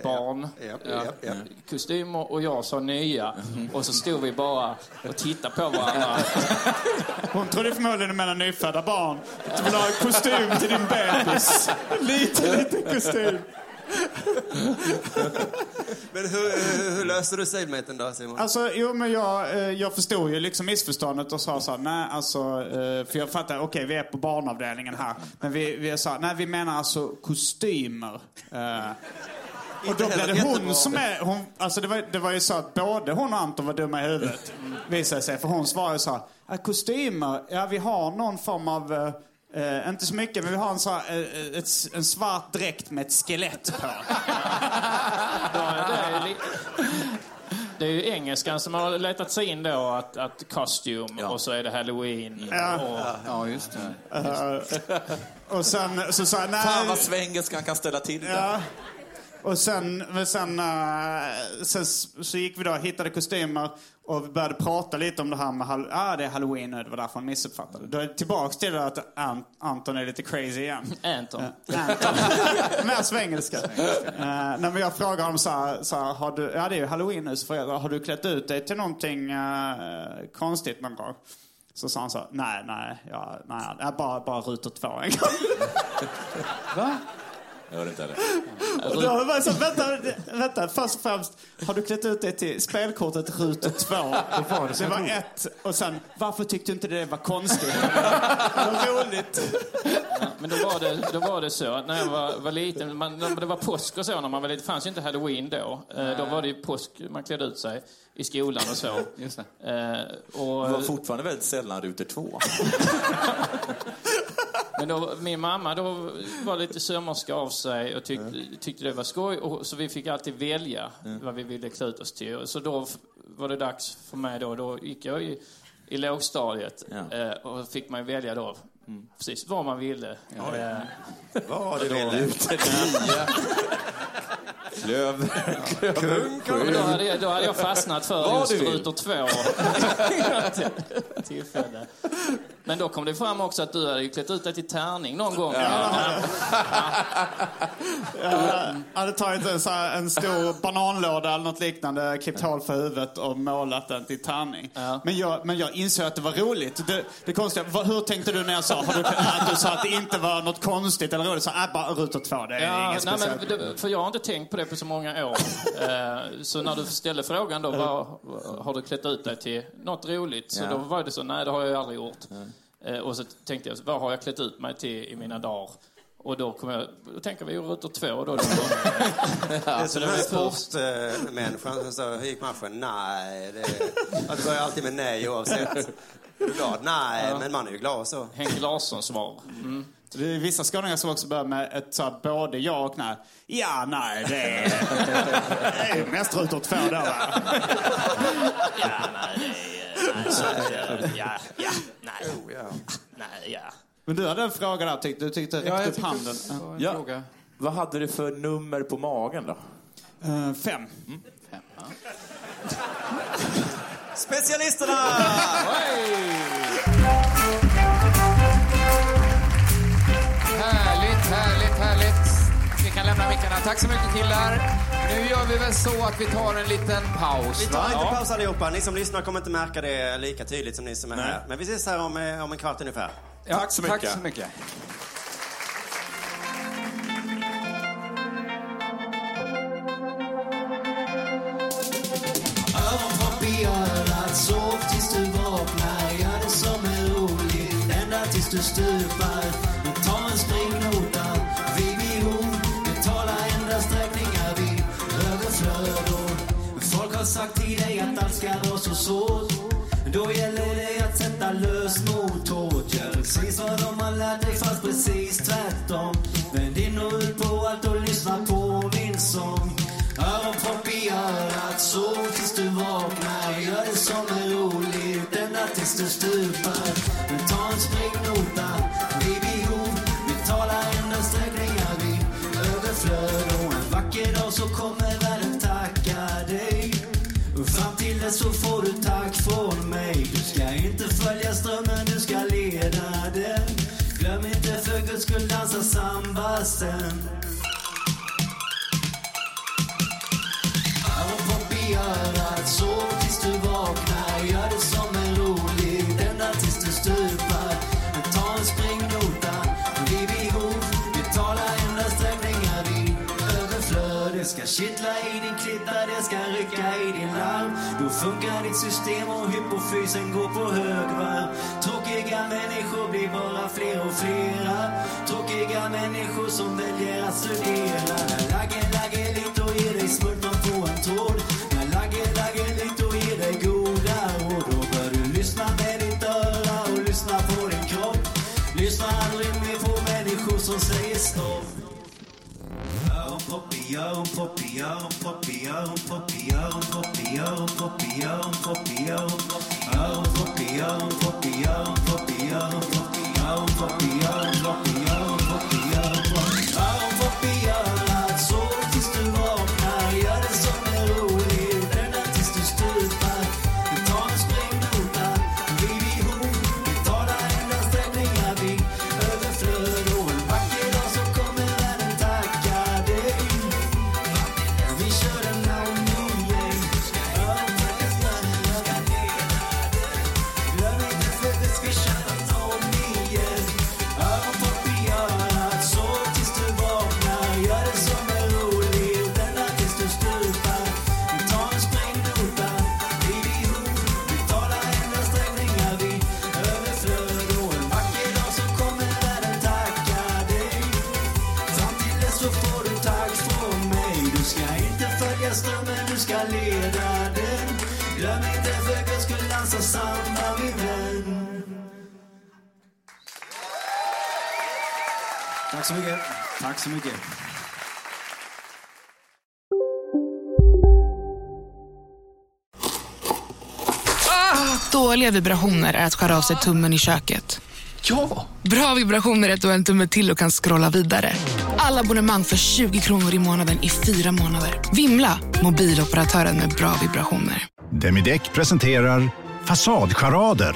barn,
Ja, ja,
ja,
ja.
kostymer och jag sa nya. Och så stod vi bara och tittade på varandra. <laughs>
Hon trodde förmodligen du menade nyfödda barn. Du vill ha kostym till din bebis. <laughs> Lite, lite kostym.
Men hur, hur, hur löste du stilmeten då Simon?
Alltså, jo men jag, eh, jag förstod ju liksom missförståndet och sa så nej alltså, eh, för jag fattar, okej vi är på barnavdelningen här. Men vi, vi sa, nej vi menar alltså kostymer. Eh, Och då blev det hon som är... Hon, alltså det, var, det var ju så att både hon och Anton var dumma i huvudet. Visade sig. För hon svarade så här. "Ja, Kostymer, ja vi har någon form av... eh, Eh, inte så mycket, men vi har en, så här, eh, ett, en svart dräkt med ett skelett på. <laughs>
Ja, det, är li- det är ju engelskan som har letat sig in då att, att costume och så är det halloween.
Ja.
Och,
ja, just det.
Eh, och sen så sa jag, nej...
Fan vad svengelskan kan ställa till det.
Ja. Och sen, sen, eh, sen så gick vi då och hittade kostymer och vi började prata lite om det här med ah, det är halloween nu, det var därför han missuppfattade. Då är det tillbaks till det att Ant- Anton är lite crazy igen. <laughs>
Anton.
Eh, Anton. <laughs> Mer svengelska. Uh, när jag frågar honom så här, så här, har du, ja det är ju halloween nu, så frågar jag, har du klätt ut dig till någonting eh, konstigt någon gång? Så sa han så här, nej, nej, ja, nej, nej bara, bara rutor två en gång. Va?
Jag hörde inte heller.
Och då var jag så, vänta, vänta, först och främst, har du klätt ut dig till spelkortet rutor två?
Det var
ett. Och sen, varför tyckte du inte det var konstigt? <laughs> Vad roligt.
Men då var det, då var det så att när jag var, var liten, man, det var påsk och så när man var liten, det fanns ju inte halloween då. Eh, Då var det ju påsk, man klädde ut sig i skolan och så.
Just det.
Eh, och,
Det var fortfarande väldigt sällan rutor två. <laughs>
Men då, min mamma då var lite sömmerska av sig och tyckte, tyckte det var skoj. Och, så vi fick alltid välja vad vi ville klä ut oss till. Så då var det dags för mig då. Då gick jag i, i lågstadiet eh, och fick man välja då precis vad man ville. Eh,
Vad du
då-
ville.
Klöv.
Kung,
Men då hade, jag, då hade jag fastnat för
Vad
just rutor två. <laughs> tillfälle. Men då kom det fram också att du hade klätt ut dig till tärning någon gång.
Jag hade tagit en, här, en stor bananlåda eller något liknande, klippt hål för huvudet och målat den till tärning. Men, jag, men jag insåg att det var roligt. Det, det konstiga, vad, hur tänkte du när jag sa du, <laughs> att du sa att det inte var något konstigt eller roligt? Så, äh, bara rutor två, det är
Ja,
inget
nej,
speciellt.
det- för jag har inte tänkt på det på så många år. <laughs> Eh, så när du ställde frågan då, vad, har du klätt ut dig till något roligt? Så
Ja.
då var det så, nej det har jag aldrig gjort. Eh, och så tänkte jag, vad har jag klätt ut mig till i mina dagar? Och då, kom jag, då tänker vi rutor två då. <laughs>
Det är
så
som den här sportmänniskan som sa, hur gick matchen? Nej, det, det börjar alltid med nej oavsett. Är du glad? Nej,
Ja.
men man är ju glad så.
Henke Larsson svar.
Mm. Det är vissa skåningar som också börjar med ett så här, både ja och nej. Ja, nej, det är, det är mest rutor två där va?
Ja, nej, det är... Nej, så, ja, ja, nej. Ja.
Men du hade en fråga där, tyckte, du tyckte räckte
jag
upp handen.
det var en
Ja.
fråga.
Vad hade du för nummer på magen då?
Eh, fem. <laughs>
Specialisterna!
Härligt, härligt, härligt. Vi kan lämna mickarna. Tack så mycket killar. Nu gör vi väl så att vi tar en liten paus.
Vi tar
va?
inte paus allihopa. Ni som lyssnar kommer inte märka det lika tydligt som ni som är
Nej.
här. Men vi ses här om, eh, om en kvart ungefär.
Ja, Tack så tack mycket. så mycket.
Sov tills du vaknar Gör det som är roligt, ända tills du stupar följa strömmen, du ska leda den. Glöm inte för guds skull dansa samba sen. Öronpropp i örat, system och hypofysen går på högvarv Tråkiga människor blir bara fler och flera. Tråkiga människor som väljer att studera. När Lagge, Lagge, lite och ger dig smultron på en tråd. När Lagge, Lagge, lite och ger dig goda råd. Då bör du lyssna med ditt öra och lyssna på din kropp? Lyssna aldrig mer på människor som säger stopp. Öronpropp i öronpropp i öronpropp i öronpropp i öronpropp i öronpropp i öronpropp i öronpropp Öronpropp i
så mycket. Tack så mycket.
Dåliga vibrationer är att skära av sig tummen i köket.
Ja!
Bra vibrationer är att du har en tumme till och kan scrolla vidare. Alla abonnemang för 20 kronor i månaden i fyra månader. Vimla! Mobiloperatören med bra vibrationer.
Demideck presenterar Fasadcharader.